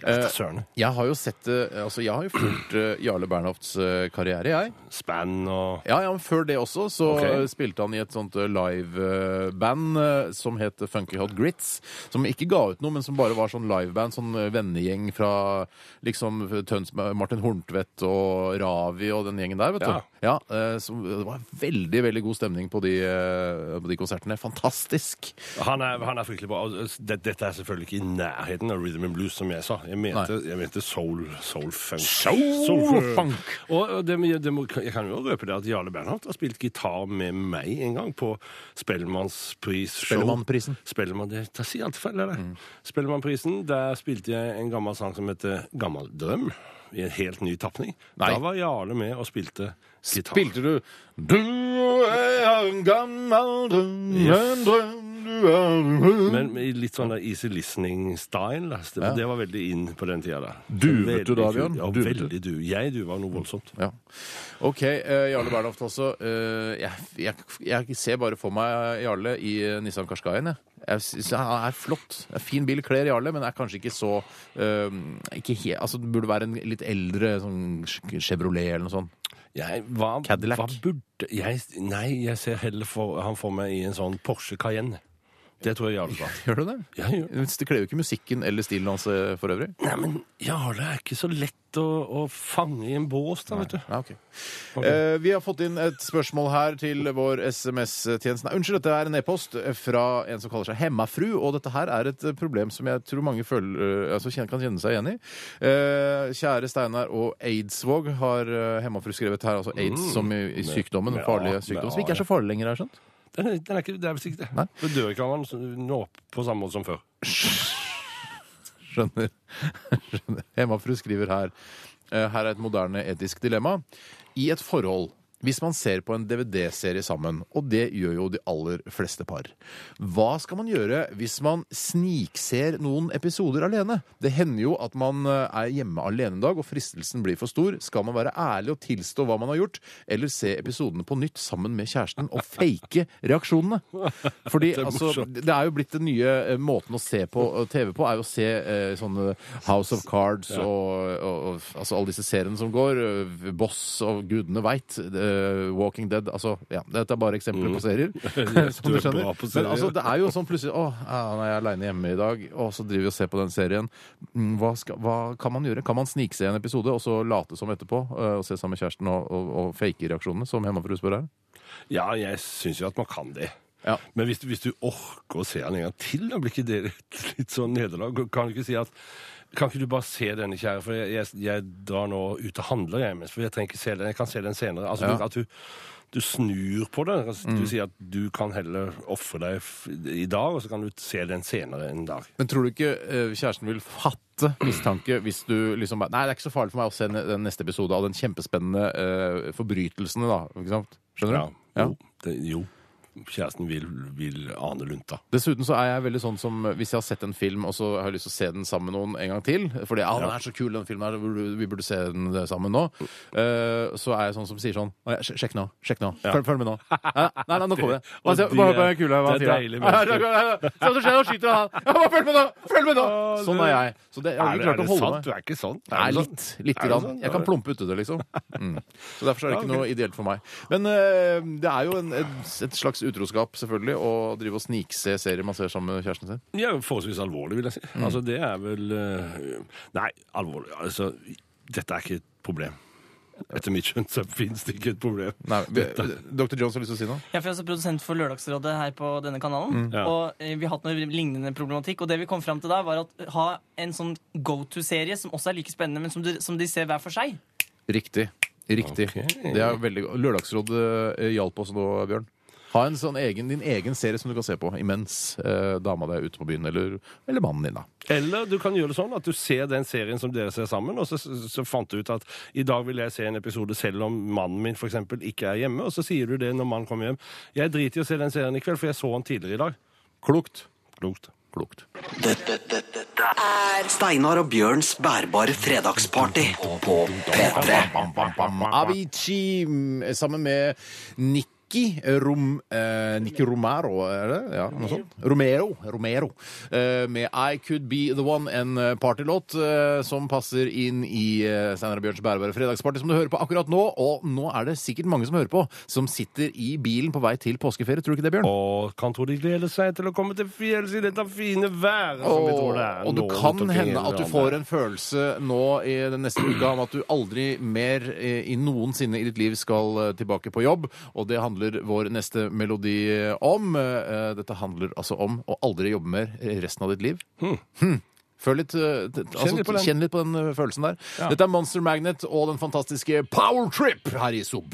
Eh, søren. Jeg har jo sett Altså, jeg har jo fulgt eh, Jarle Bernhofts eh, karriere, jeg. Span og Ja, ja, men Før det også så Ok. eh, spilte han i et sånt liveband uh, som het Funky Hot Grits. Som ikke ga ut noe, men som bare var sånn liveband. Sånn eh, vennegjeng fra liksom Tøns Martin Horntvedt og Ravi og den gjengen der, vet du. Ja. Ja, eh, så Det var veldig veldig god stemning på de, eh, på de konsertene. Fantastisk. han er, han er fryktelig bra. Dette er selvfølgelig ikke i nærheten av rhythm and blues, som jeg sa. Jeg mente, jeg mente soul, soul funk. Soul funk. Og det, det må, jeg kan jo røpe det at Jarle Bernhoft har spilt gitar med meg en gang på Spellemannspris-show. Spellemannprisen. Spellemann, det, det sier alltid feil, det? Mm. Spellemannprisen, der spilte jeg en gammel sang som heter Gammal drøm. I en helt ny tapning. Da var Jarle med og spilte gitar. Spilte du Du er en gammel drøm, en drøm Men litt sånn der easy listening-style. Det, Ja. det var veldig inn på den tida. da. Duvet du da. Bjørn? Ja, Duvet veldig du. Jeg duva noe voldsomt. Ja. OK, uh, Jarle Bernhoft også. Uh, jeg, jeg, jeg ser bare for meg Jarle i uh, Nissan Qashqaien. Jeg. Jeg Han er flott. Er Fin bil, kler Jarle, men er kanskje ikke så eh, ikke he, altså, Det burde være en litt eldre sånn Chevrolet eller noe sånt. Jeg, hva, Cadillac. hva burde jeg Nei, jeg ser heller for, han for meg i en sånn Porsche Cayenne. Det tror jeg Jarle sa. [LAUGHS] Gjør du det? Ja, gjør Det kler jo ikke musikken eller stilen hans eh, for øvrig. Nei, men Jarle er ikke så lett å, å fange i en bås, da, vet du. Ja, ok. Eh, vi har fått inn et spørsmål her til vår SMS-tjeneste. Nei, Unnskyld, dette er en e-post fra en som kaller seg Hemmafru. Og dette her er et problem som jeg tror mange føler, eh, altså, kjen- kan kjenne seg igjen i. Eh, kjære Steinar og Aidsvåg har eh, Hemmafru skrevet her. Altså aids som i, i sykdommen. Den farlige sykdommen. Som ikke er så farlig lenger, har jeg skjønt. Den er, den er ikke, det er visst ikke det. Nei. Dør ikke av den nå på samme måte som før. [LAUGHS] Skjønner. Skjønner. Hemmafru skriver her eh, Her er et moderne etisk dilemma. I et forhold hvis man ser på en DVD-serie sammen, og det gjør jo de aller fleste par, hva skal man gjøre hvis man snikser noen episoder alene? Det hender jo at man eh, er hjemme alene en dag, og fristelsen blir for stor. Skal man være ærlig og tilstå hva man har gjort, eller se episodene på nytt sammen med kjæresten og fake reaksjonene? Fordi Det er altså, det er jo blitt den nye eh, måten å se på eh, TV på, er jo å se eh, sånne House of Cards og, og, og altså alle disse seriene som går. Boss og gudene veit. Walking Dead. Altså, ja, dette er bare eksempler på serier. [LAUGHS] [LAUGHS] som Du er skjønner. Men altså, det er jo sånn plutselig Å, han er aleine hjemme i dag, og så driver vi og ser på den serien. Mm, Hva, skal, hva kan man gjøre? Kan man snike seg i en episode, og så late som etterpå? eh, Og se sammen med kjæresten og, og, og fake reaksjonene, som Hemmafru spør her? Ja, jeg syns jo at man kan det. Ja. Men hvis, du- hvis du orker å se han en gang til, da blir ikke det litt sånn nederlag? Kan du ikke si at kan ikke du bare se denne, kjære, for jeg, jeg, jeg drar nå ut og handler, jeg, mens- for jeg trenger ikke se den. Jeg kan se den senere. Altså, Ja. du, At du, du snur på det. Altså, Du sier at du kan heller ofre deg i dag, og så kan du se den senere en dag. Men tror du ikke eh, kjæresten vil fatte mistanke hvis du liksom Nei, det er ikke så farlig for meg å se den neste episode av den kjempespennende uh, forbrytelsen, da. Ikke sant? Skjønner du? Ja. Jo, det, jo. Kjæresten vil, vil ane lunta. Dessuten så er jeg veldig sånn som hvis jeg har sett en film, og så har jeg lyst til å se den sammen med noen en gang til Fordi ja, den er så kul, den filmen her, vi burde- se den sammen nå. Uh, så er jeg sånn som sier sånn «Å, Sjekk nå. Sjekk nå. Følg, følg med nå. [LAUGHS] Nei, nei, nå kommer det. Hva, se- bare hør på kule. hva det er deilig Ja, ja, ja, ja. Se hva som skjer, nå skyter han. Ja, bare følg med nå! Følg med nå! Sånn er jeg. Så det, jeg har ikke klart å holde meg. Du er ikke sånn? Nei, litt. det grann. Jeg kan plumpe uti det, liksom. [LAUGHS] Mm. Så Derfor er det ikke noe ideelt for meg. Men uh, det er jo en, et, et slags utroskap, selvfølgelig, å drive og snikse serier man ser sammen med kjæresten sin. Ja, forholdsvis alvorlig, vil jeg si. Mm. Altså, det er vel eh, Nei, alvorlig. Altså, dette er ikke et problem. Etter mitt skjønn så fins det ikke et problem. Nei, Dr. Jones har lyst til å si noe? Jeg er også produsent for Lørdagsrådet her på denne kanalen. Ja. Og eh, vi har hatt noe lignende problematikk. Og det vi kom fram til da, var å ha en sånn go to-serie som også er like spennende, men som, du, som de ser hver for seg. Riktig. Riktig. Okay. Det er veldig Lørdagsrådet eh, hjalp oss nå, Bjørn. Ha en sånn egen, din egen serie som du kan se på imens eh, dama di er ute på byen, eller, eller mannen din, da. Eller du kan gjøre det sånn at du ser den serien som dere ser sammen, og så, så fant du ut at i dag vil jeg se en episode selv om mannen min for eksempel, ikke er hjemme, og så sier du det når mannen kommer hjem. Jeg driter i å se den serien i kveld, for jeg så den tidligere i dag. Klokt. Klokt. Klokt. Dette, dette, dette er Steinar og Bjørns bærbare fredagsparty på, på P3. Bam, bam, bam. Avicii mm, sammen med Nikki Rom, eh, Nikki Romero, er det? Ja, noe sånt? Romero. Romero. Eh, med I Could Be The One, en eh, partylåt eh, som passer inn i eh, Steinar og Bjørns bærbare fredagsparty, som du hører på akkurat nå. Og nå er det sikkert mange som hører på, som sitter i bilen på vei til påskeferie. Tror du ikke det, Bjørn? Og kan tro de gleder seg til å komme til fjells i dette fine været som vi tror det er. og du nå kan rundt omkring i hende at du landet. får en følelse nå i den neste uka om at du aldri mer eh, i noensinne i ditt liv skal eh, tilbake på jobb. Og det handler vår neste melodi om. Eh, Dette handler altså om å aldri jobbe mer resten av ditt liv. Hm. Føl litt, eh, t- altså, litt på den. Kjenn litt på den eh, følelsen der. Dette er Monster Magnet og den fantastiske Power Trip her i Zoom.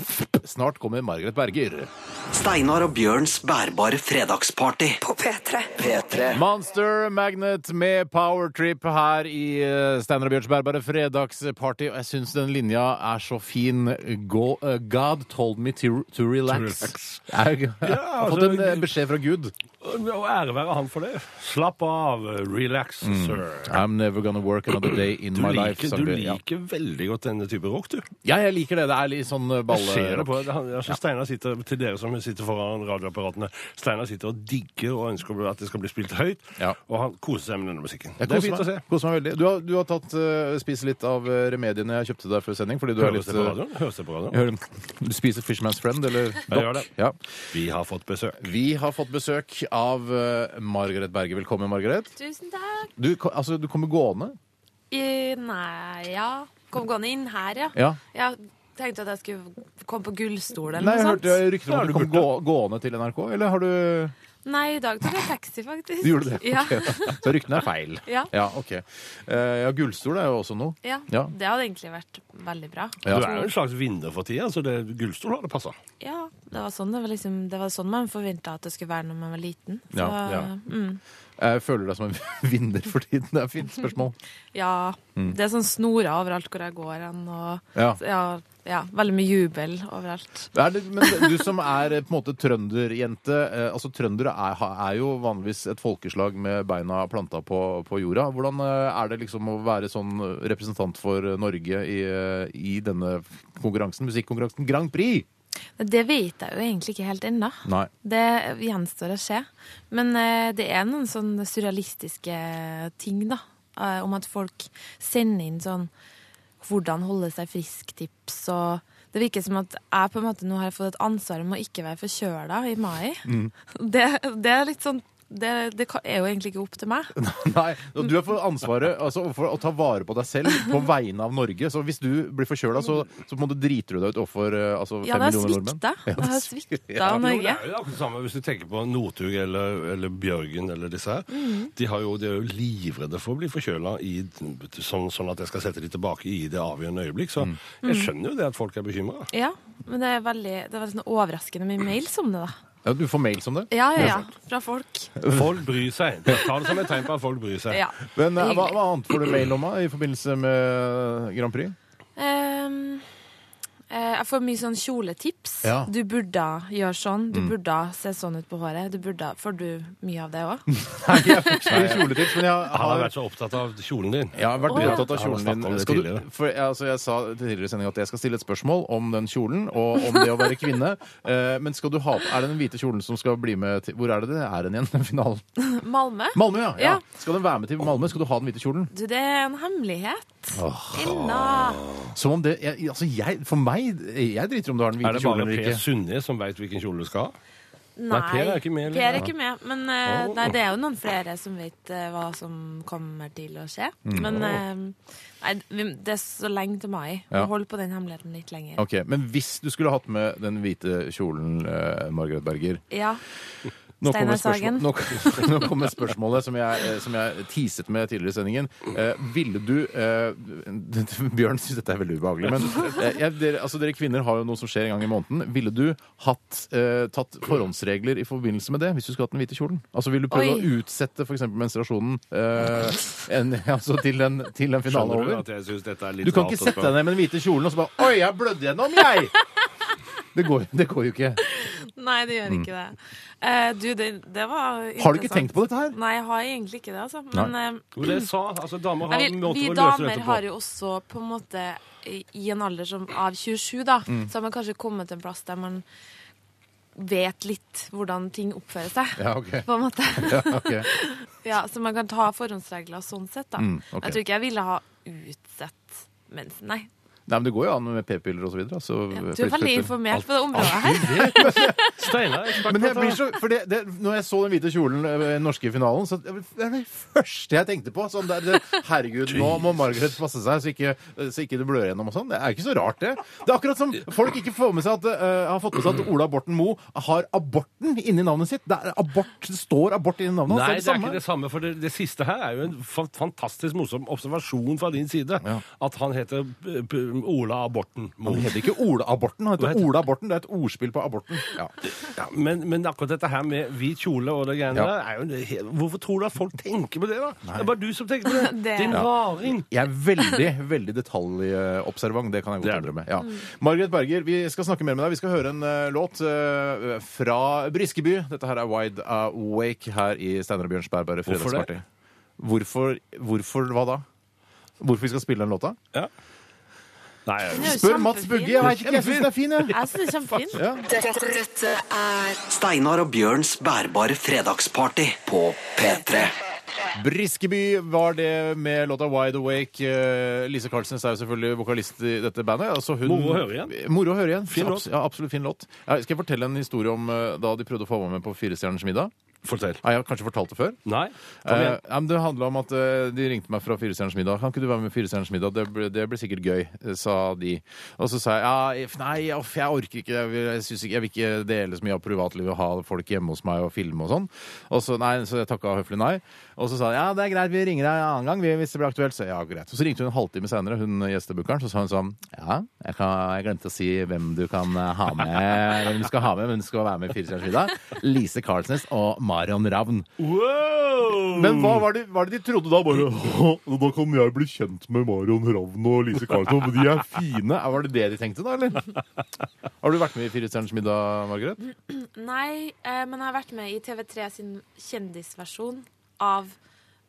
Snart kommer Margaret Berger. Steinar og Bjørns bærbare fredagsparty på P3. P3. Monster Magnet med Power Trip her i eh, Steinar og Bjørns bærbare fredagsparty. Og jeg syns den linja er så fin. Go, eh, God told me to, to relax. relax. Jeg har fått altså, en eh, beskjed fra Gud. Og ære være han for det. Slapp av, relax, sir. I'm never gonna work another day in Du my life. liker, sang du liker veldig godt denne type rock, du. ja, jeg liker det. Det er litt sånn ballerock. Jeg ser det på. Altså, Steinar sitter, til dere som sitter foran radioapparatene, Steinar sitter og digger og ønsker at det skal bli spilt høyt, Ja. og han koser seg med denne musikken. Jeg det er fint fint å se. koser meg veldig. Du har, du har tatt, uh, spist litt av eh, remediene jeg kjøpte deg før sending, fordi du er Høres litt det på eh, radioen? Høres det på radioen? hører- Du spiser Fishman's Friend, eller Jeg gjør det. Ja. Vi har fått besøk. Vi har fått besøk av eh, Margaret Berge. Velkommen, Margaret. Tusen takk. Du, ko- altså, du kommer gående? I, nei, ja. Kom gående inn her, ja. Ja. Jeg tenkte at jeg skulle komme på gullstol eller Nei, jeg noe hørte sånt. rykter om at du kom gå, gående til NRK, eller har du Nei, i dag tok jeg taxi, faktisk. Du gjorde det? Ja. Okay. Så ryktene er feil? [LAUGHS] Ja. Ja, ok. Eh, ja, gullstol er jo også noe. ja. Ja. Det hadde egentlig vært veldig bra. Ja. Du er jo en slags vinner for tida, så det, gullstol hadde passa. Ja, det var sånn, det var liksom, det var sånn man forventa at det skulle være når man var liten. Så, Ja, ja. Mm, Jeg føler deg som en [LAUGHS] vinner for tiden. Det er et fint spørsmål. ja. Det er sånn snorer overalt hvor jeg går hen, og Mm. Ja. ja, ja, veldig mye jubel overalt. Er det, men du som er eh, på en måte trønderjente eh, altså Trøndere er, er jo vanligvis et folkeslag med beina planta på, på jorda. Hvordan eh, er det liksom å være sånn representant for Norge i, eh, i denne konkurransen, musikkonkurransen Grand Prix? Det vet jeg jo egentlig ikke helt ennå. Det gjenstår å se. Men eh, det er noen sånne surrealistiske ting, da. eh, om at folk sender inn sånn hvordan holde seg frisk-tips og det virker som at jeg på en måte nå har fått et ansvar om å ikke være forkjøla i mai. [LAUGHS] Det, det er litt sånn det, det er jo egentlig ikke opp til meg. [LAUGHS] Nei, og Du har fått ansvaret altså, for å ta vare på deg selv på vegne av Norge. Så hvis du blir forkjøla, så, så på en måte driter du deg ut overfor eh, altså, Ja, fem [LAUGHS] det har millioner nordmenn. svikta. Ja, Det har svikta Ja. Jo, det Norge. er jo akkurat det samme hvis du tenker på Northug eller, eller Bjørgen eller disse her. De, har jo, de er jo livredde for å bli forkjøla i, sånn, sånn at jeg skal sette de tilbake i det avgjørende øyeblikk. Så jeg skjønner jo det at folk er bekymra. Ja, men det er veldig, det er veldig sånn overraskende mye mails om det, da. Ja, du får mails om det? Ja, ja, ja. Fra folk. Folk bryr seg. Ta det som et tegn på at folk bryr seg. Ja. Men eh, hva, hva annet får du mail om da, i forbindelse med Grand Prix? Um, jeg får mye sånn kjoletips. Ja. Du burde gjøre sånn. Du burde se sånn ut på håret. Du burde, får du mye av det òg? [LAUGHS] Nei, jeg får ikke kjoletips, men jeg Han har har vært så opptatt av kjolen din. Jeg har vært oh, ja. opptatt av kjolen din. Skal du, for altså, jeg sa tidligere i sendinga at jeg skal stille et spørsmål om den kjolen og om det å være kvinne. [LAUGHS] Eh, men skal du ha Er det den hvite kjolen som skal bli med til Hvor er det det er den igjen? Den [LAUGHS] finalen? Malmö? Malmö, ja. ja. Ja. Skal den være med til Malmö? Skal du ha den hvite kjolen? Du, det er en hemmelighet. Inna. Som om det jeg, Altså, jeg For meg Jeg driter om du har den Er hvite det kjolen bare eller Per ikke. Som veit hvilken kjole du skal ha? Nei, Per er ikke med, eller? Per er ikke med. Men eh, nei, det er jo noen flere som vet eh, hva som kommer til å skje. Mm. Men eh, nei, vi- det er så lenge til mai. Vi Ja. holder på den hemmeligheten litt lenger. Ok, Men hvis du skulle hatt med den hvite kjolen, eh, Margaret Berger, Ja. Nå kommer, spørsmål, [LAUGHS] nå, nå kommer spørsmålet som jeg, eh, som jeg teaset med tidligere i sendingen. Eh, ville du eh, [LAUGHS] Bjørn syns dette er veldig ubehagelig, men eh, jeg, dere, altså, dere kvinner har jo noe som skjer en gang i måneden. Ville du hatt, eh, tatt forhåndsregler i forbindelse med det hvis du skulle hatt den hvite kjolen? Altså Vil du prøve Oi. å utsette f.eks. menstruasjonen eh, en, [LAUGHS] altså, til den, til den finalen du over? er litt Du kan ikke sette deg ned med den hvite kjolen og så bare Oi, jeg blødde gjennom, jeg! Det går, det går jo ikke. Nei, det gjør ikke det. Uh, du, det, det var interessant. Har du ikke tenkt på dette her? Nei, jeg har egentlig ikke det, altså. Men uh, det sa, altså Damer har vi, vi damer har jo også på en måte i en alder som av 27, da, Mm. så har man kanskje kommet til en plass der man vet litt hvordan ting oppfører seg. Ja, okay. [LAUGHS] På en måte. [LAUGHS] Ja, okay. [LAUGHS] Ja, så man kan ta forhåndsregler sånn sett, da. Mm, okay. Jeg tror ikke jeg ville ha utsett mensen, nei. Nei, men Det går jo an med p-piller og så videre. Så Ja, du er veldig informert på det området her. [LAUGHS] Steinar er Men jeg blir så, for det, det, når jeg så den hvite kjolen eh, i den norske finalen, så det er det første jeg tenkte på. Sånn der, det, herregud, nå må Margaret passe seg så ikke, så ikke det blør gjennom og sånn. Det er ikke så rart, det. Det er akkurat som folk ikke får med seg at, uh, har fått med seg at Ola Borten Moe har aborten inni navnet sitt. Det, er abort, det står abort inni navnet hans. Nei, det det er er ikke det samme. For det, det siste her er jo en fantastisk morsom observasjon fra din side. Ja. At han heter eh, Ola Aborten. Han heter ikke Ola Aborten, han heter Ola Aborten. Det er et ordspill på aborten. Ja. Ja, men, men akkurat dette her med hvit kjole og det greiene Ja. der er jo Hvorfor tror du at folk tenker på det, da? Det er bare du som tenker på [LAUGHS] det. Det- Din Ja. raring. Jeg er veldig veldig detaljobservant. Det kan jeg godt innrømme. Ja. Margaret Berger, vi skal snakke mer med deg. Vi skal høre en uh, låt uh, fra Briskeby. Dette her er Wide Awake her i Steinar og Bjørns bærbare Hvorfor det? fredagsparty. Hvorfor, hvorfor hva da? Hvorfor vi skal spille den låta? Ja. Nei, er Spør Mats. Bugge. Jeg vet ikke, jeg syns den er fin, jeg. Jeg synes det er kjempefin. Ja. Dette, dette er Steinar og Bjørns bærbare fredagsparty på P3. Briskeby var det med låta Wide Awake. Eh, Lise Carlsnes er jo selvfølgelig vokalist i dette bandet. Altså hun, Moro å høre igjen. Moro å høre igjen. Fin låt. Abs- Ja, absolutt fin låt. Ja, skal jeg fortelle en historie om eh, da de prøvde å få meg med på Firestjerners middag? Fortell. Har jeg kanskje fortalt det før? Nei? Kom Eh, igjen. ja, men det handla om at eh, de ringte meg fra Firestjerners middag. Kan ikke du være med i Firestjerners middag? Det blir, det blir sikkert gøy, eh, sa de. Og så sa jeg ja, nei, off, jeg orker ikke. Jeg vil, jeg, synes ikke, jeg vil ikke dele så mye av privatlivet og ha folk hjemme hos meg og filme og sånn. Og så, nei, så jeg takka høflig nei. Og så sa hun ja, det er greit, vi ringer deg en annen gang vi- hvis det blir aktuelt. Så ja, greit. Og så ringte hun en halvtime senere, hun gjestebukkeren, så sa hun sånn ja, jeg, kan, jeg glemte å si hvem du kan eh, ha med, hvem du skal ha med, men du skal være med i Firestjerners middag. Lise Carlsnes og Marion Ravn. Wow! Men hva var det, var det de trodde da? Bare Da kan jeg bli kjent med Marion Ravn og Lise Karlsnes, for de er fine. Var det det de tenkte, da, eller? Har du vært med i Fire stjerners middag, Margaret? Nei, eh, men jeg har vært med i TV3 sin kjendisversjon av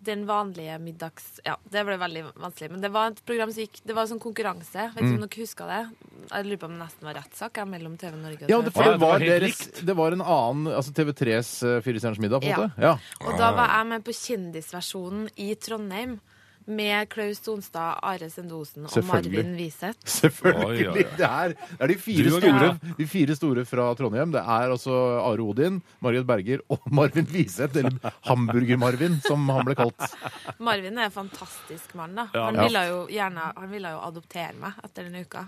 den vanlige middags... Ja, det ble veldig vanskelig. Men det var et program som gikk Det var en sånn konkurranse. Vet ikke om dere husker det? Jeg lurer på om det nesten var rettssak mellom TV Norge og TV. Ja, det, for det det var var, deres, det var en annen altså TV3s uh, Fire stjerners middag, på en Ja. måte? Ja. Og da var jeg med på kjendisversjonen i Trondheim. Med Klaus Donstad, Are Sendosen og Marvin Wiseth. [LAUGHS] Selvfølgelig. Oi, oi, oi. Det, er, det er de fire, store, de fire store fra Trondheim. Det er altså Are Odin, Margaret Berger og [LAUGHS] Marvin Wiseth, eller Hamburger-Marvin, som han ble kalt. Marvin er en fantastisk mann. da. Han, ville jo gjerne, han ville jo adoptere meg etter denne uka.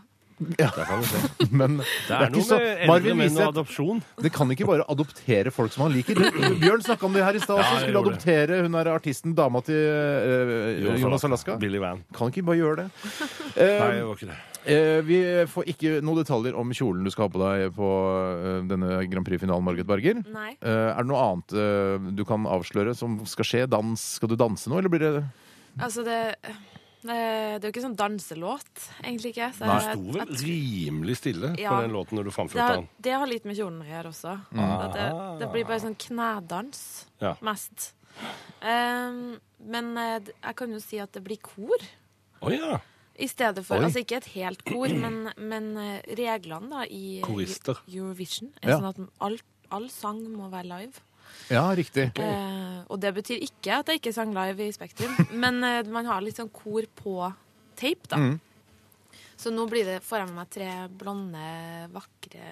Ja. [LAUGHS] Men Det er, noe så- med eldre menn og adopsjon. Det kan ikke bare adoptere folk som han liker. Bjørn snakka om det her i stad. Ja. Skulle adoptere hun er artisten, dama til uh, Jonas Alaska. Billy Van. Kan ikke bare gjøre det. [LAUGHS] Nei, Eh, det var ikke det. eh, vi får ikke noen detaljer om kjolen du skal ha på deg på eh, denne Grand Prix-finalen, Margit Berger. Nei. Eh, er det noe annet eh, du kan avsløre som skal skje? Dans? Skal du danse nå, eller blir det Altså, det, det, det er jo ikke sånn danselåt, egentlig ikke. Så Nei. Sto vel rimelig stille på Ja. den låten når du det, framførte har, den. det har litt med kjolen å gjøre også. At det, det blir bare sånn knedans, Ja. mest. Um, men eh, jeg kan jo si at det blir kor. Oh, ja. I stedet for, Oi. altså Ikke et helt kor, [CLEARS THROAT] men, men eh, reglene da i Korister. Eurovision er Ja. sånn at all, all sang må være live. Ja, riktig. Eh, og det betyr ikke at jeg ikke sang live i Spektrum, [LAUGHS] men eh, man har litt sånn kor på tape, da. Mm. Så nå blir det, får jeg med meg tre blonde, vakre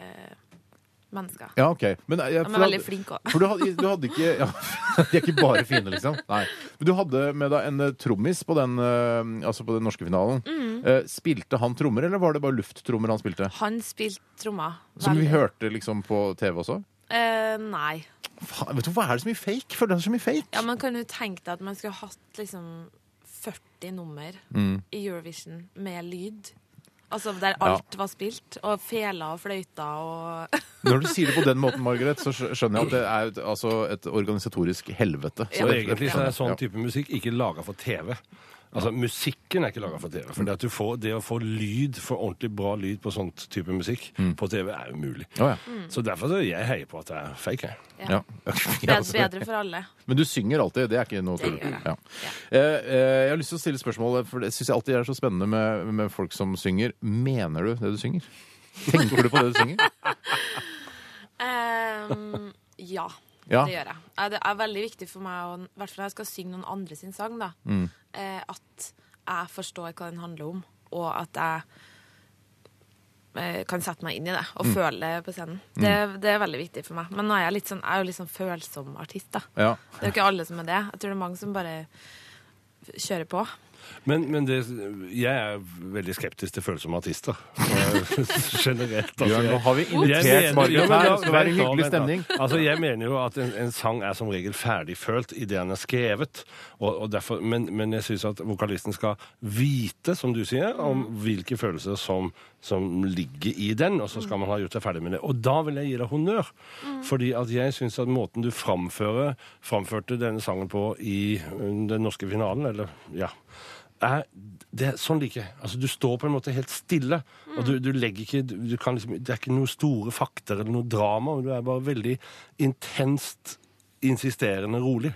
mennesker. Ja, OK. Men, jeg, De er veldig flinke òg. For du hadde, du hadde ikke ja, [LAUGHS] De er ikke bare fine, liksom. Nei. Men du hadde med deg en eh, trommis på den, eh, altså på den norske finalen. Mm. Eh, spilte han trommer, eller var det bare lufttrommer han spilte? Han spilte trommer. Som vi hørte liksom på TV også? Eh, nei. Faen, vet du, Hva er det så mye fake? Føler det er så mye fake. Ja, Man kan jo tenke deg at man skulle hatt liksom 40 nummer Mm. i Eurovision med lyd. Altså der alt var spilt, og fela og fløyta og [LAUGHS] Når du sier det på den måten, Margaret, så skjønner jeg at det er et, altså et organisatorisk helvete. Så det- egentlig så er sånn type musikk ikke laga for TV. Altså, Musikken er ikke laga for TV. For det, at du får, det å få lyd, få ordentlig bra lyd på sånn type musikk på TV, er umulig. Oh, ja. Så derfor så jeg heier på at det er fake. jeg. Ja. bedre, [LAUGHS] bedre for alle. Men du synger alltid, det er ikke noe tull. Ja. Eh, eh, jeg har lyst til å stille spørsmål, for det syns jeg alltid er så spennende med, med folk som synger. Mener du det du synger? Tenker du på det du synger? [LAUGHS] um, ja, Ja. det gjør jeg. Det er veldig viktig for meg, å- i hvert fall når jeg skal synge noen andre sin sang, da, Mm. eh, at jeg forstår hva den handler om, og at jeg eh, kan sette meg inn i det og Mm. føle det på scenen. Det, det er veldig viktig for meg. Men nå er jeg, litt sånn, jeg er jo litt sånn følsom artist, da. Ja. Det er jo ikke alle som er det. Jeg tror det er mange som bare kjører på. Men, men det, jeg er veldig skeptisk til følsomme artister. [LAUGHS] Generelt. altså. Bjørn, nå har vi invitert Margaret her. Det skal være vent hyggelig stemning. Altså, Jeg mener jo at en, en sang er som regel ferdigfølt idet den er skrevet. Og, og derfor, men, men jeg syns at vokalisten skal vite, som du sier, om hvilke følelser som, som ligger i den, og så skal man ha gjort seg ferdig med det. Og da vil jeg gi deg honnør. Fordi at jeg syns at måten du framfører, framførte denne sangen på i den norske finalen, eller ja er, det er sånn liker jeg. Altså, du står på en måte helt stille. og du, du legger ikke, du, du kan liksom, Det er ikke noen store fakter eller noe drama. Du er bare veldig intenst insisterende rolig.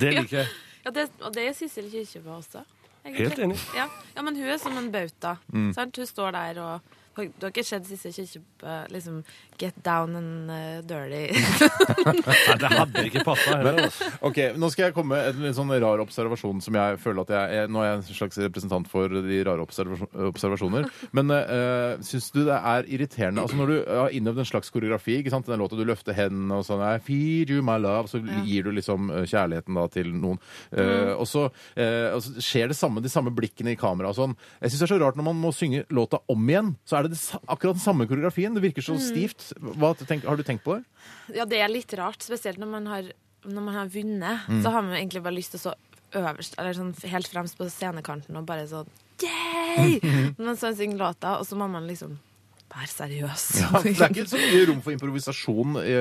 Det [LAUGHS] liker jeg. Ja, det, og det er Sissel Kyrkjebø også. egentlig. Helt enig. Ja. ja, men hun er som en bauta. Mm. Sant? Hun står der og Du har ikke sett siste Kyrkjebø liksom get down and uh, dirty? [LAUGHS] Nei, det hadde ikke passa heller. Ok, Nå skal jeg komme med en litt sånn rar observasjon som jeg føler at jeg er Nå er jeg en slags representant for de rare observasjon, observasjoner. Men uh, syns du det er irriterende altså Når du har innøvd en slags koreografi, ikke sant? den låta du løfter hendene og sånn I feed you my love, så gir du liksom eh, kjærligheten da til noen. Eh, og, så, uh, og så skjer det samme, de samme blikkene i kamera og sånn. Jeg syns det er så rart når man må synge låta om igjen, så er det, det sa- akkurat den samme koreografien. Det virker så stivt. Hva, tenk, har du tenkt på det? ja, det er litt rart, spesielt når man har, når man har vunnet. Mm. Så har man egentlig bare lyst til å stå øverst, eller sånn helt fremst på scenekanten og bare sånn Yay! [LAUGHS] Men så synger låta, og så må man liksom være seriøs. Ja, det er ikke så mye rom for improvisasjon i,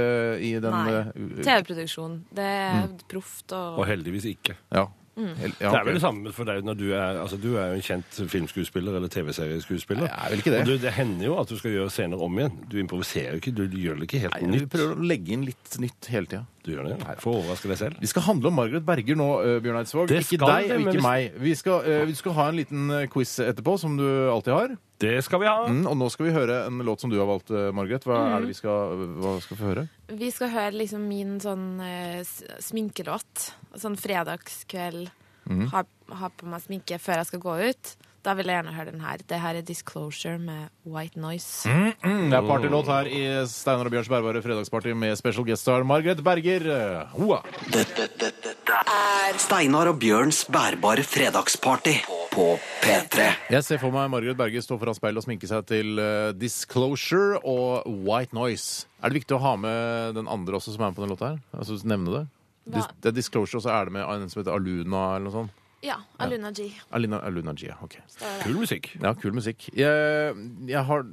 i den Nei. eh, TV-produksjon. Det er Mm. proft og Og heldigvis ikke. Ja. Mm. Ja, okay. Det er vel det samme for deg når du er altså Du er jo en kjent filmskuespiller eller TV-serieskuespiller. Jeg er vel ikke det. Og du, det hender jo at du skal gjøre scener om igjen. Du improviserer jo ikke, du gjør det ikke helt Nei, vi prøver å legge inn litt nytt hele tida. Du gjør det, ja. For å overraske deg selv. Vi skal handle om Margaret Berger nå, eh, Bjørn Eidsvåg. Ikke deg og men ikke vi- meg. Vi skal, uh, vi skal ha en liten eh, quiz etterpå, som du alltid har. Det skal vi ha. Mm, og nå skal vi høre en låt som du har valgt, eh, Margaret. Hva er det vi skal, hva skal vi få høre? Vi skal høre liksom min sånn eh, sminkelåt. Sånn fredagskveld. Mm. Ha, ha på meg sminke før jeg skal gå ut. Da vil jeg gjerne høre den her. Det her er Disclosure med White Noise. Mm, det er partylåt her i Steinar og Bjørns bærbare fredagsparty med special guest star Margaret Berger. Hoa. Dette, dette, dette er Steinar og Bjørns bærbare fredagsparty på P3. Jeg ser for meg Margaret Berger stå foran speilet og sminke seg til eh, Disclosure og White Noise. Er det viktig å ha med den andre også som er med på den låta her? Altså nevne det? Hva? Dis det er Disclosure, og så er det med en som heter Aluna eller noe sånt. Ja, Aluna G. Alina, Aluna G, ja. Ok. Kul musikk. Ja, kul musikk. Jeg, jeg har,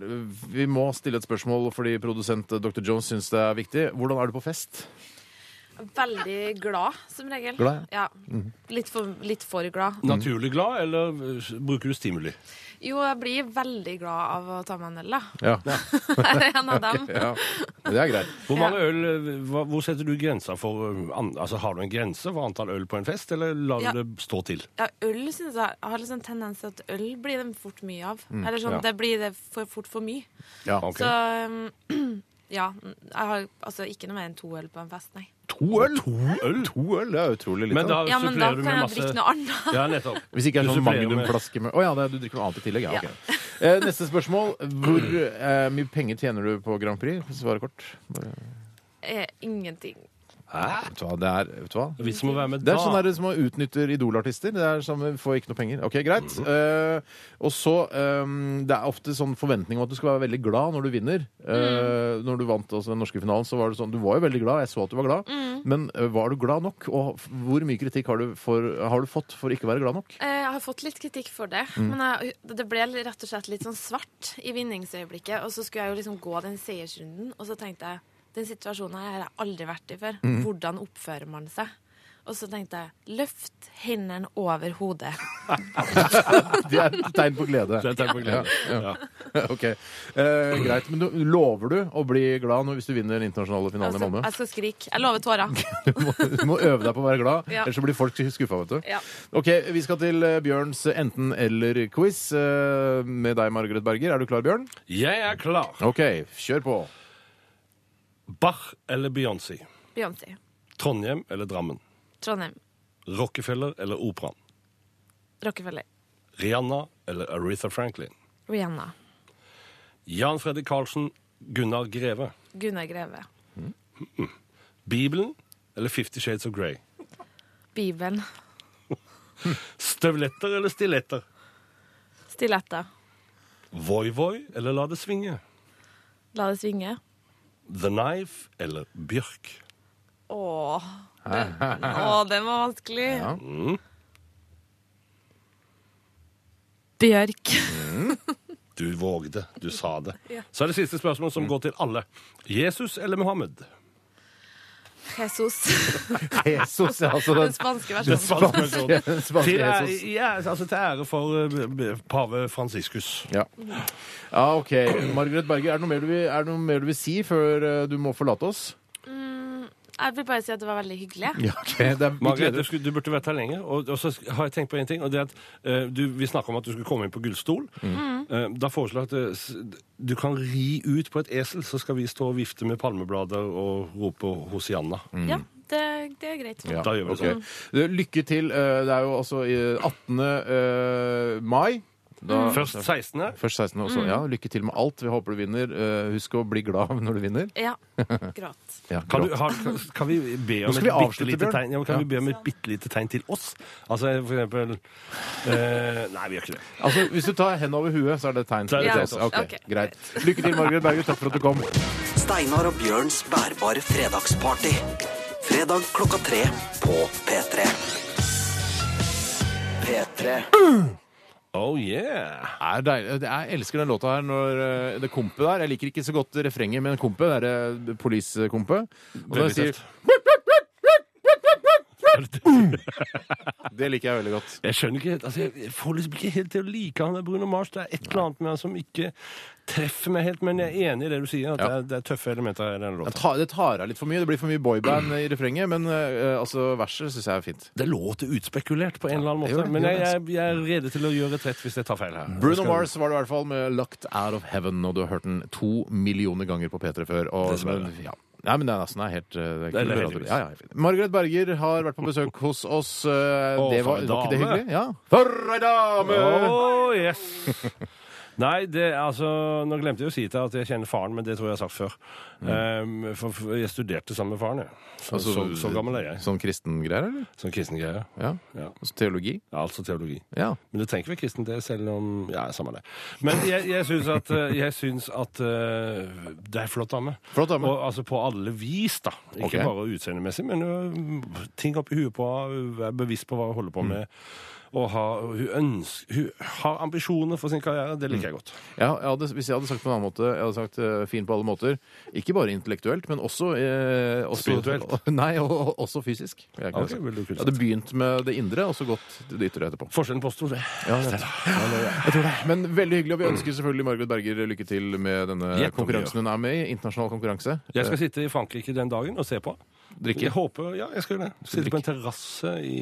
vi må stille et spørsmål fordi produsent Dr. Jones syns det er viktig. Hvordan er du på fest? Veldig glad, som regel. Glad, ja. Litt, for, litt for glad. Naturlig glad, eller eh, bruker du stimuli? Jo, jeg blir veldig glad av å ta meg en øl, da. Ja, [LAUGHS] er en av dem. ja. Det er greit. Hvor mange øl, eh, hva, hvor setter du grensa for eh, altså Har du en grense for antall øl på en fest, eller lar Ja. du det stå til? Ja, øl synes jeg Jeg har sånn tendens til at øl blir det fort mye av. Eller sånn, ja. det blir det for fort for mye. Ja. Ok. Så um, [CLEARS THROAT] ja. Jeg har altså ikke noe mer enn to øl på en fest, nei. To øl? To øl? To øl, Det er utrolig lite. Men da Ja, men da kan jeg masse drikke noe annet. [LAUGHS] Ja, nettopp. Hvis ikke er det er noen magnumflaske med Å ja, det, du drikker noe annet i tillegg? Ja, Ja. ok. Eh, neste spørsmål. Hvor eh, mye penger tjener du på Grand Prix? Svare kort. Bare- Eh, ingenting. Vet du hva, det er, vet du hva? Vitsen må være med Det er sånn der som utnytter idolartister. Det er som får ikke noe penger. Ok, greit. Mhm. Eh, og så eh, Det er ofte sånn forventning om at du skal være veldig glad når du vinner. Eh, Når du vant altså, den norske finalen, så var det sånn Du var jo veldig glad, jeg så at du var glad. Men eh, var du glad nok? Og f- hvor mye kritikk har du, for, har du fått for ikke å være glad nok? Eh, Jeg har fått litt kritikk for det, men jeg, det ble rett og slett litt sånn svart i vinningsøyeblikket. Og så skulle jeg jo liksom gå den seiersrunden, og så tenkte jeg den situasjonen her har jeg aldri vært i før. Hvordan oppfører man seg? Og så tenkte jeg løft hendene over hodet. [LAUGHS] Det er et tegn på glede. Det er et tegn på glede. Ja. [LAUGHS] ok, eh, Greit. Men du, lover du å bli glad hvis du vinner den internasjonale finalen i Altså, Malmö? jeg skal skrike. Jeg lover tårer. [LAUGHS] Du må, du må øve deg på å være glad, Ja. ellers så blir folk skuffa. vet du. Ja. Ok, Vi skal til eh, Bjørns enten-eller-quiz eh, med deg, Margaret Berger. Er du klar, Bjørn? Jeg er klar. Ok, kjør på. Bach eller Beyoncé? Beyoncé. Trondheim eller Drammen? Trondheim. Rockefeller eller Operaen? Rockefeller. Rihanna eller Aretha Franklin? Rihanna. Jan Fredrik Karlsen, Gunnar Greve? Gunnar Greve. Bibelen eller Fifty Shades of Grey? Bibelen. Støvletter eller stiletter? Stiletter. Voi Voi eller La det svinge? La det svinge. The Knife eller Bjørk? Åh. Den, [LAUGHS] åh, den var vanskelig. Ja. Bjørk. Du vågde, du sa det. Ja. Så er det siste spørsmål som går til alle. Jesus eller Mohammed? Jesus. [LAUGHS] Jesus, er altså Den den spanske Den versjonen. spanske versjonen. [LAUGHS] spanske Til, Jesus. ja, altså til ære for uh, pave Franciscus. Ja. ja, OK. Margaret Berger, er det noe mer du vil, er det noe mer du vil si før uh, du må forlate oss? Jeg vil bare si at det var veldig hyggelig. Ja, okay. Det er, Margaret, du, skulle, du burde vært her lenge. Og, og så har jeg tenkt på en ting. og det er at uh, du, Vi snakka om at du skulle komme inn på gullstol. Eh, da foreslår jeg at uh, du kan ri ut på et esel, så skal vi stå og vifte med palmeblader og rope Hosianna. Ja, det, det er greit. Ja, Da gjør vi okay. sånn. Lykke til. eh, Det er jo altså 18. eh, mai. Da, Først 16. Først 16. også. Ja, lykke til med alt. Vi håper du vinner. Eh, husk å bli glad når du vinner. Ja, [LAUGHS] gråt. Ja, Kan, du, har, kan, vi be Nå om skal et vi bitte avslutte, lite Bjørn. tegn? Ja, men kan Ja. vi be om et bitte lite tegn til oss? Altså for eksempel eh, Nei, vi gjør ikke det. Altså, hvis du tar hendene over huet, så er det et tegn. Så er det til tegn oss. Ok, Ok, greit. Lykke til, Margaret Berger. Takk for at du kom. Steinar og Bjørns bærbare fredagsparty. Fredag klokka tre på P3. P3. Oh yeah! er deilig. Jeg elsker den låta her når eh, det kompet der Jeg liker ikke så godt refrenget, men kompet, det er det police-kompet. Og da Veldig sier tøft. [LAUGHS] Det liker jeg veldig godt. Jeg skjønner ikke helt, altså jeg får liksom ikke helt til å like han der Bruno Mars. Det er et eller annet med han som ikke treffer meg helt, men jeg er enig i det du sier. At det, er, det er tøffe elementer i denne Det låta. tar, det tar av litt for mye. Det blir for mye boyband i refrenget, men eh, altså verset syns jeg er fint. Det låter utspekulert på en eller annen det gjør måte, det, men det jeg, gjør jeg, jeg er rede til å gjøre rett hvis jeg tar feil her. Bruno Mars var det i hvert fall med 'Locked Out of Heaven', og du har hørt den to millioner ganger på P3 før. Og, Dessverre. ja. Nei, men den, altså, det er helt Det er helt ja, ja. Margaret Berger har vært på besøk hos oss. eh, det var, var ikke det hyggelig? Ja. For ei dame! Oh, yes! [LAUGHS] Nei, det, altså, nå glemte jeg å si til at jeg kjenner faren, men det tror jeg jeg har sagt før. Um, for, jeg studerte sammen med faren, jeg. Så, Altså, så, så gammel er jeg. Sånn kristengreier, eller? Sånn kristen greie. Ja. Ja. Altså, teologi? Ja, altså teologi. Ja. Men du trenger ikke være kristen det, selv om Ja, samme det. Men jeg, jeg syns at, eh, jeg syns at uh, det er flott dame. Flott dame. Og, altså på alle vis, da. Ikke okay. bare utseendemessig, men uh, ting oppi huet på henne, være bevisst på hva hun holder på med. Og ha, hun, ønsker, hun har ambisjoner for sin karriere. Det liker jeg godt. Ja, jeg hadde, hvis jeg hadde sagt på en annen måte, jeg hadde sagt uh, fin på alle måter. Ikke bare intellektuelt, men også, uh, også Spirituelt? [LAUGHS] Nei, og, og, også fysisk. Jeg, okay, jeg hadde begynt med det indre, og så gått det ytre etterpå. Forskjellen påsto det. Ja, jeg, jeg tror det. Men veldig hyggelig, og vi ønsker selvfølgelig Margaret Berger lykke til med denne Gjett konkurransen hun er med i. Internasjonal konkurranse. Jeg skal sitte i Frankrike den dagen og se på. Drikke. Jeg håper, ja, jeg skal gjøre det. Sitte på en terrasse i,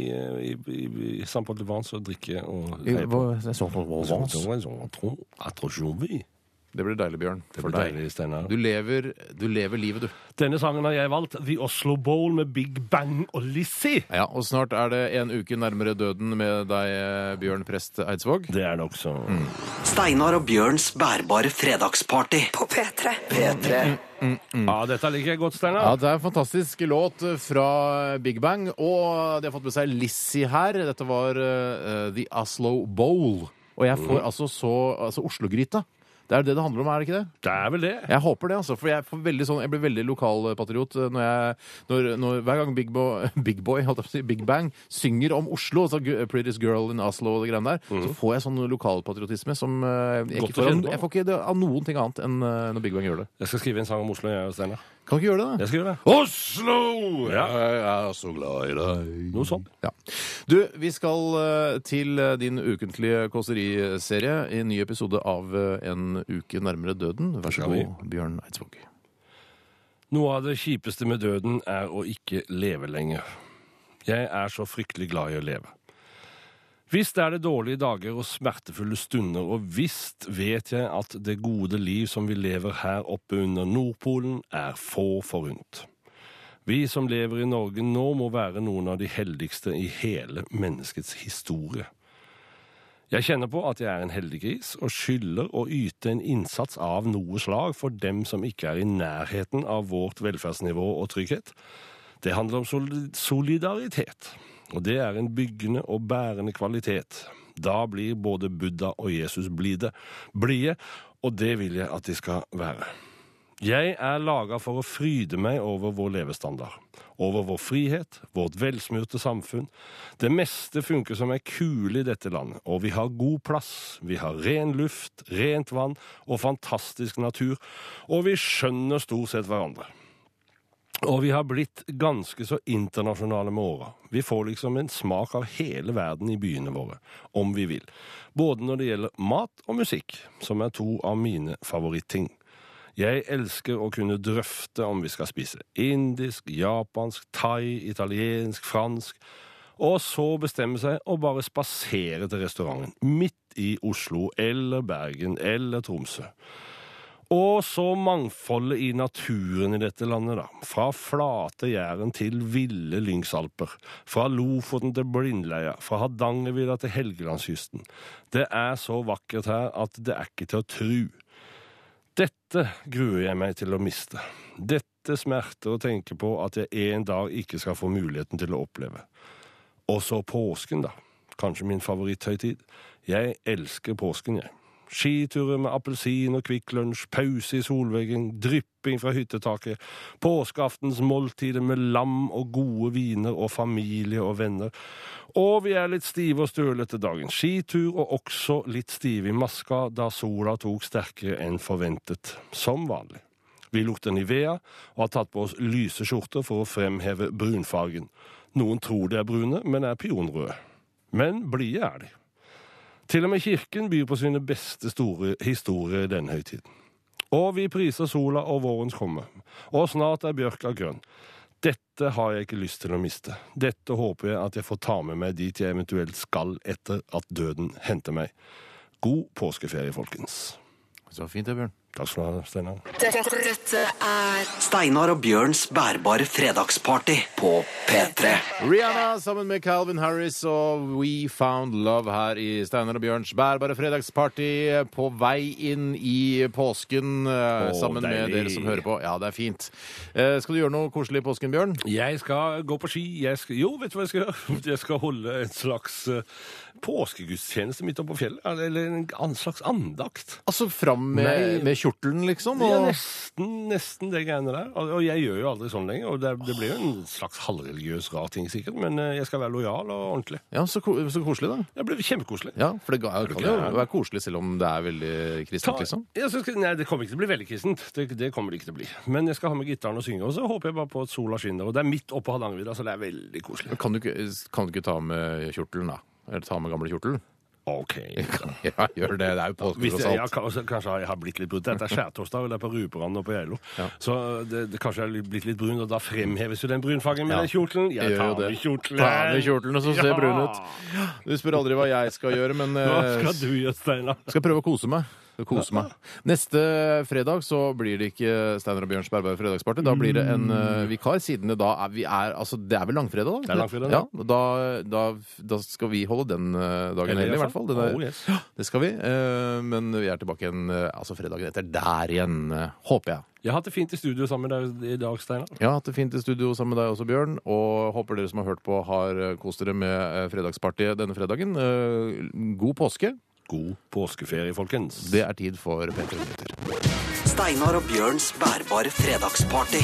i, i, i Saint Paul de Vence og drikke og heie på. Det blir deilig, Bjørn. Det For blir deg. deilig, Steinar. Du lever, du lever livet, du. Denne sangen har jeg valgt. The Oslo Bowl med Big Bang og Lizzie. Ja, Og snart er det en uke nærmere døden med deg, eh, Bjørn Prest Eidsvåg. Det er det også. Steinar og Bjørns bærbare fredagsparty. På P3. P3. Ja, dette liker jeg godt, Steinar. Ja, Det er en fantastisk låt fra Big Bang, og de har fått med seg Lizzie her. Dette var uh, The Oslo Bowl. Og jeg får altså så altså Oslo-gryta. Det er det det handler om, er det ikke det? Det er vel det. Jeg håper det, altså. For jeg, får veldig sånn, jeg blir veldig lokalpatriot når jeg når, når, Hver gang Big, Bo, [LAUGHS] Big Boy, holdt jeg på å si, Big Bang, synger om Oslo, altså Prettiest Girl in Oslo og det greiene der, så får jeg sånn lokalpatriotisme som eh, jeg, Mhm. Ikke får, jeg får ikke det av noen ting annet enn eh, når Big Bang gjør det. Jeg skal skrive en sang om Oslo, jeg og Steinar. Kan du ikke gjøre det, da? Jeg skal gjøre det. Oslo! Ja. Jeg er så glad i deg. Noe sånt. Ja. Du, vi skal eh, til eh, din ukentlige kåseriserie i en ny episode av eh, En uke nærmere døden. Vær så Skal vi? god, Bjørn Eidsvåg. Noe av det kjipeste med døden er å ikke leve lenger. Jeg er så fryktelig glad i å leve. Visst er det dårlige dager og smertefulle stunder, og visst vet jeg at det gode liv som vi lever her oppe under Nordpolen, er få forunt. Vi som lever i Norge nå, må være noen av de heldigste i hele menneskets historie. Jeg kjenner på at jeg er en heldiggris, og skylder å yte en innsats av noe slag for dem som ikke er i nærheten av vårt velferdsnivå og trygghet. Det handler om solidaritet, og det er en byggende og bærende kvalitet. Da blir både Buddha og Jesus blide, blide, og det vil jeg at de skal være. Jeg er laga for å fryde meg over vår levestandard, over vår frihet, vårt velsmurte samfunn. Det meste funker som ei kule i dette landet, og vi har god plass, vi har ren luft, rent vann og fantastisk natur, og vi skjønner stort sett hverandre. Og vi har blitt ganske så internasjonale med åra. Vi får liksom en smak av hele verden i byene våre, om vi vil. Både når det gjelder mat og musikk, som er to av mine favoritting. Jeg elsker å kunne drøfte om vi skal spise indisk, japansk, thai, italiensk, fransk, og så bestemme seg å bare spasere til restauranten midt i Oslo eller Bergen eller Tromsø. Og så mangfoldet i naturen i dette landet, da. Fra flate Jæren til ville Lyngsalper. Fra Lofoten til Blindleia. Fra Hardangervidda til Helgelandskysten. Det er så vakkert her at det er ikke til å tru. Dette gruer jeg meg til å miste. Dette smerter å tenke på at jeg en dag ikke skal få muligheten til å oppleve. Og så påsken, da. Kanskje min favoritthøytid. Jeg elsker påsken, jeg. Skiturer med appelsin og Kvikk Lunsj, pause i solveggen, drypping fra hyttetaket, påskeaftens måltider med lam og gode viner og familie og venner. Og vi er litt stive og støle etter dagens skitur, og også litt stive i maska da sola tok sterkere enn forventet, som vanlig. Vi lukter Nivea og har tatt på oss lyse skjorter for å fremheve brunfargen. Noen tror de er brune, men er pionrøde. Men blide er de. Til og med kirken byr på sine beste store historier denne høytiden. Og vi priser sola og vårens komme. Og snart er bjørka grønn. Dette har jeg ikke lyst til å miste. Dette håper jeg at jeg får ta med meg dit jeg eventuelt skal etter at døden henter meg. God påskeferie, folkens. Så fint det, Bjørn. Takk skal du ha, Steinar. Dette, er Steinar og Bjørns bærbare fredagsparty på P3. Rihanna sammen med Calvin Harris og We Found Love her i Steinar og Bjørns bærbare fredagsparty på vei inn i påsken oh, sammen sammen med dere som hører på. Ja, det er fint. Eh, skal du gjøre noe koselig i påsken, Bjørn? Jeg skal gå på ski. Jeg skal, jo, vet du hva jeg skal gjøre? [LAUGHS] Jeg skal holde en slags eh, påskegudstjeneste midt oppe på fjellet. Eller en slags andakt. Altså fram med, Nei. med kjortelen, liksom? Ja, Og... nesten, nesten det greiene der. Og, og jeg gjør jo aldri sånn lenger. Og det, det blir jo en slags halvreligiøs rar ting, sikkert. Men eh, jeg skal være lojal og ordentlig. Ja, så, ko så koselig, da. Det blir kjempekoselig. Ja, for det ga- det kan jo være koselig selv om det er veldig kristent, liksom. Ja, skal, nei, det kommer ikke til å bli veldig kristent. Det, det kommer det ikke til å bli. Men jeg skal ha med gitaren og synge, og så håper jeg bare på at sola skinner. Og det er midt oppå Hardangervidda, så det er veldig koselig. Kan du, kan du ikke ta med kjortelen, da? Eller ta med gamle kjortelen? OK. [LAUGHS] Ja, gjør det. Det er jo påske, tross jeg, ja, kanskje, kanskje jeg har blitt litt brun. Dette er skjærtorsdag, og det er på Ruperand og på Geilo. Så det, det, kanskje jeg har blitt litt brun, og da fremheves jo den brunfargen med Ja. den kjortelen. Jeg tar med kjortelen. Ta med kjortelen, og så ser Ja. brun ut. Du spør aldri hva jeg skal gjøre, men Hva eh, skal du gjøre, Steinar? skal prøve å kose meg. Skal kose meg. Neste fredag så blir det ikke Steinar og Bjørns Berberg fredagsparty. Da blir det en eh, vikar, siden det da er vi er Altså, det er vel langfredag, da? Det er langfredag, ja. Da, da, da skal vi holde den eh, dagen hellig, i hvert fall. Den er- Oh, yes. Ja, det skal vi. Eh, Men vi er tilbake igjen eh, altså fredagen etter der igjen, eh, håper jeg. Jeg har hatt det fint i studio sammen med deg i dag, Steinar. Jeg har hatt det fint i studio sammen med deg også, Bjørn. Og håper dere som har hørt på, har eh, kost dere med eh, fredagspartyet denne fredagen. Eh, God påske. God påskeferie, folkens. Det er tid for P3 Nyheter. Steinar og Bjørns bærbare fredagsparty.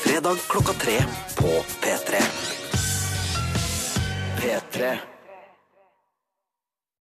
Fredag klokka tre på P3. P3.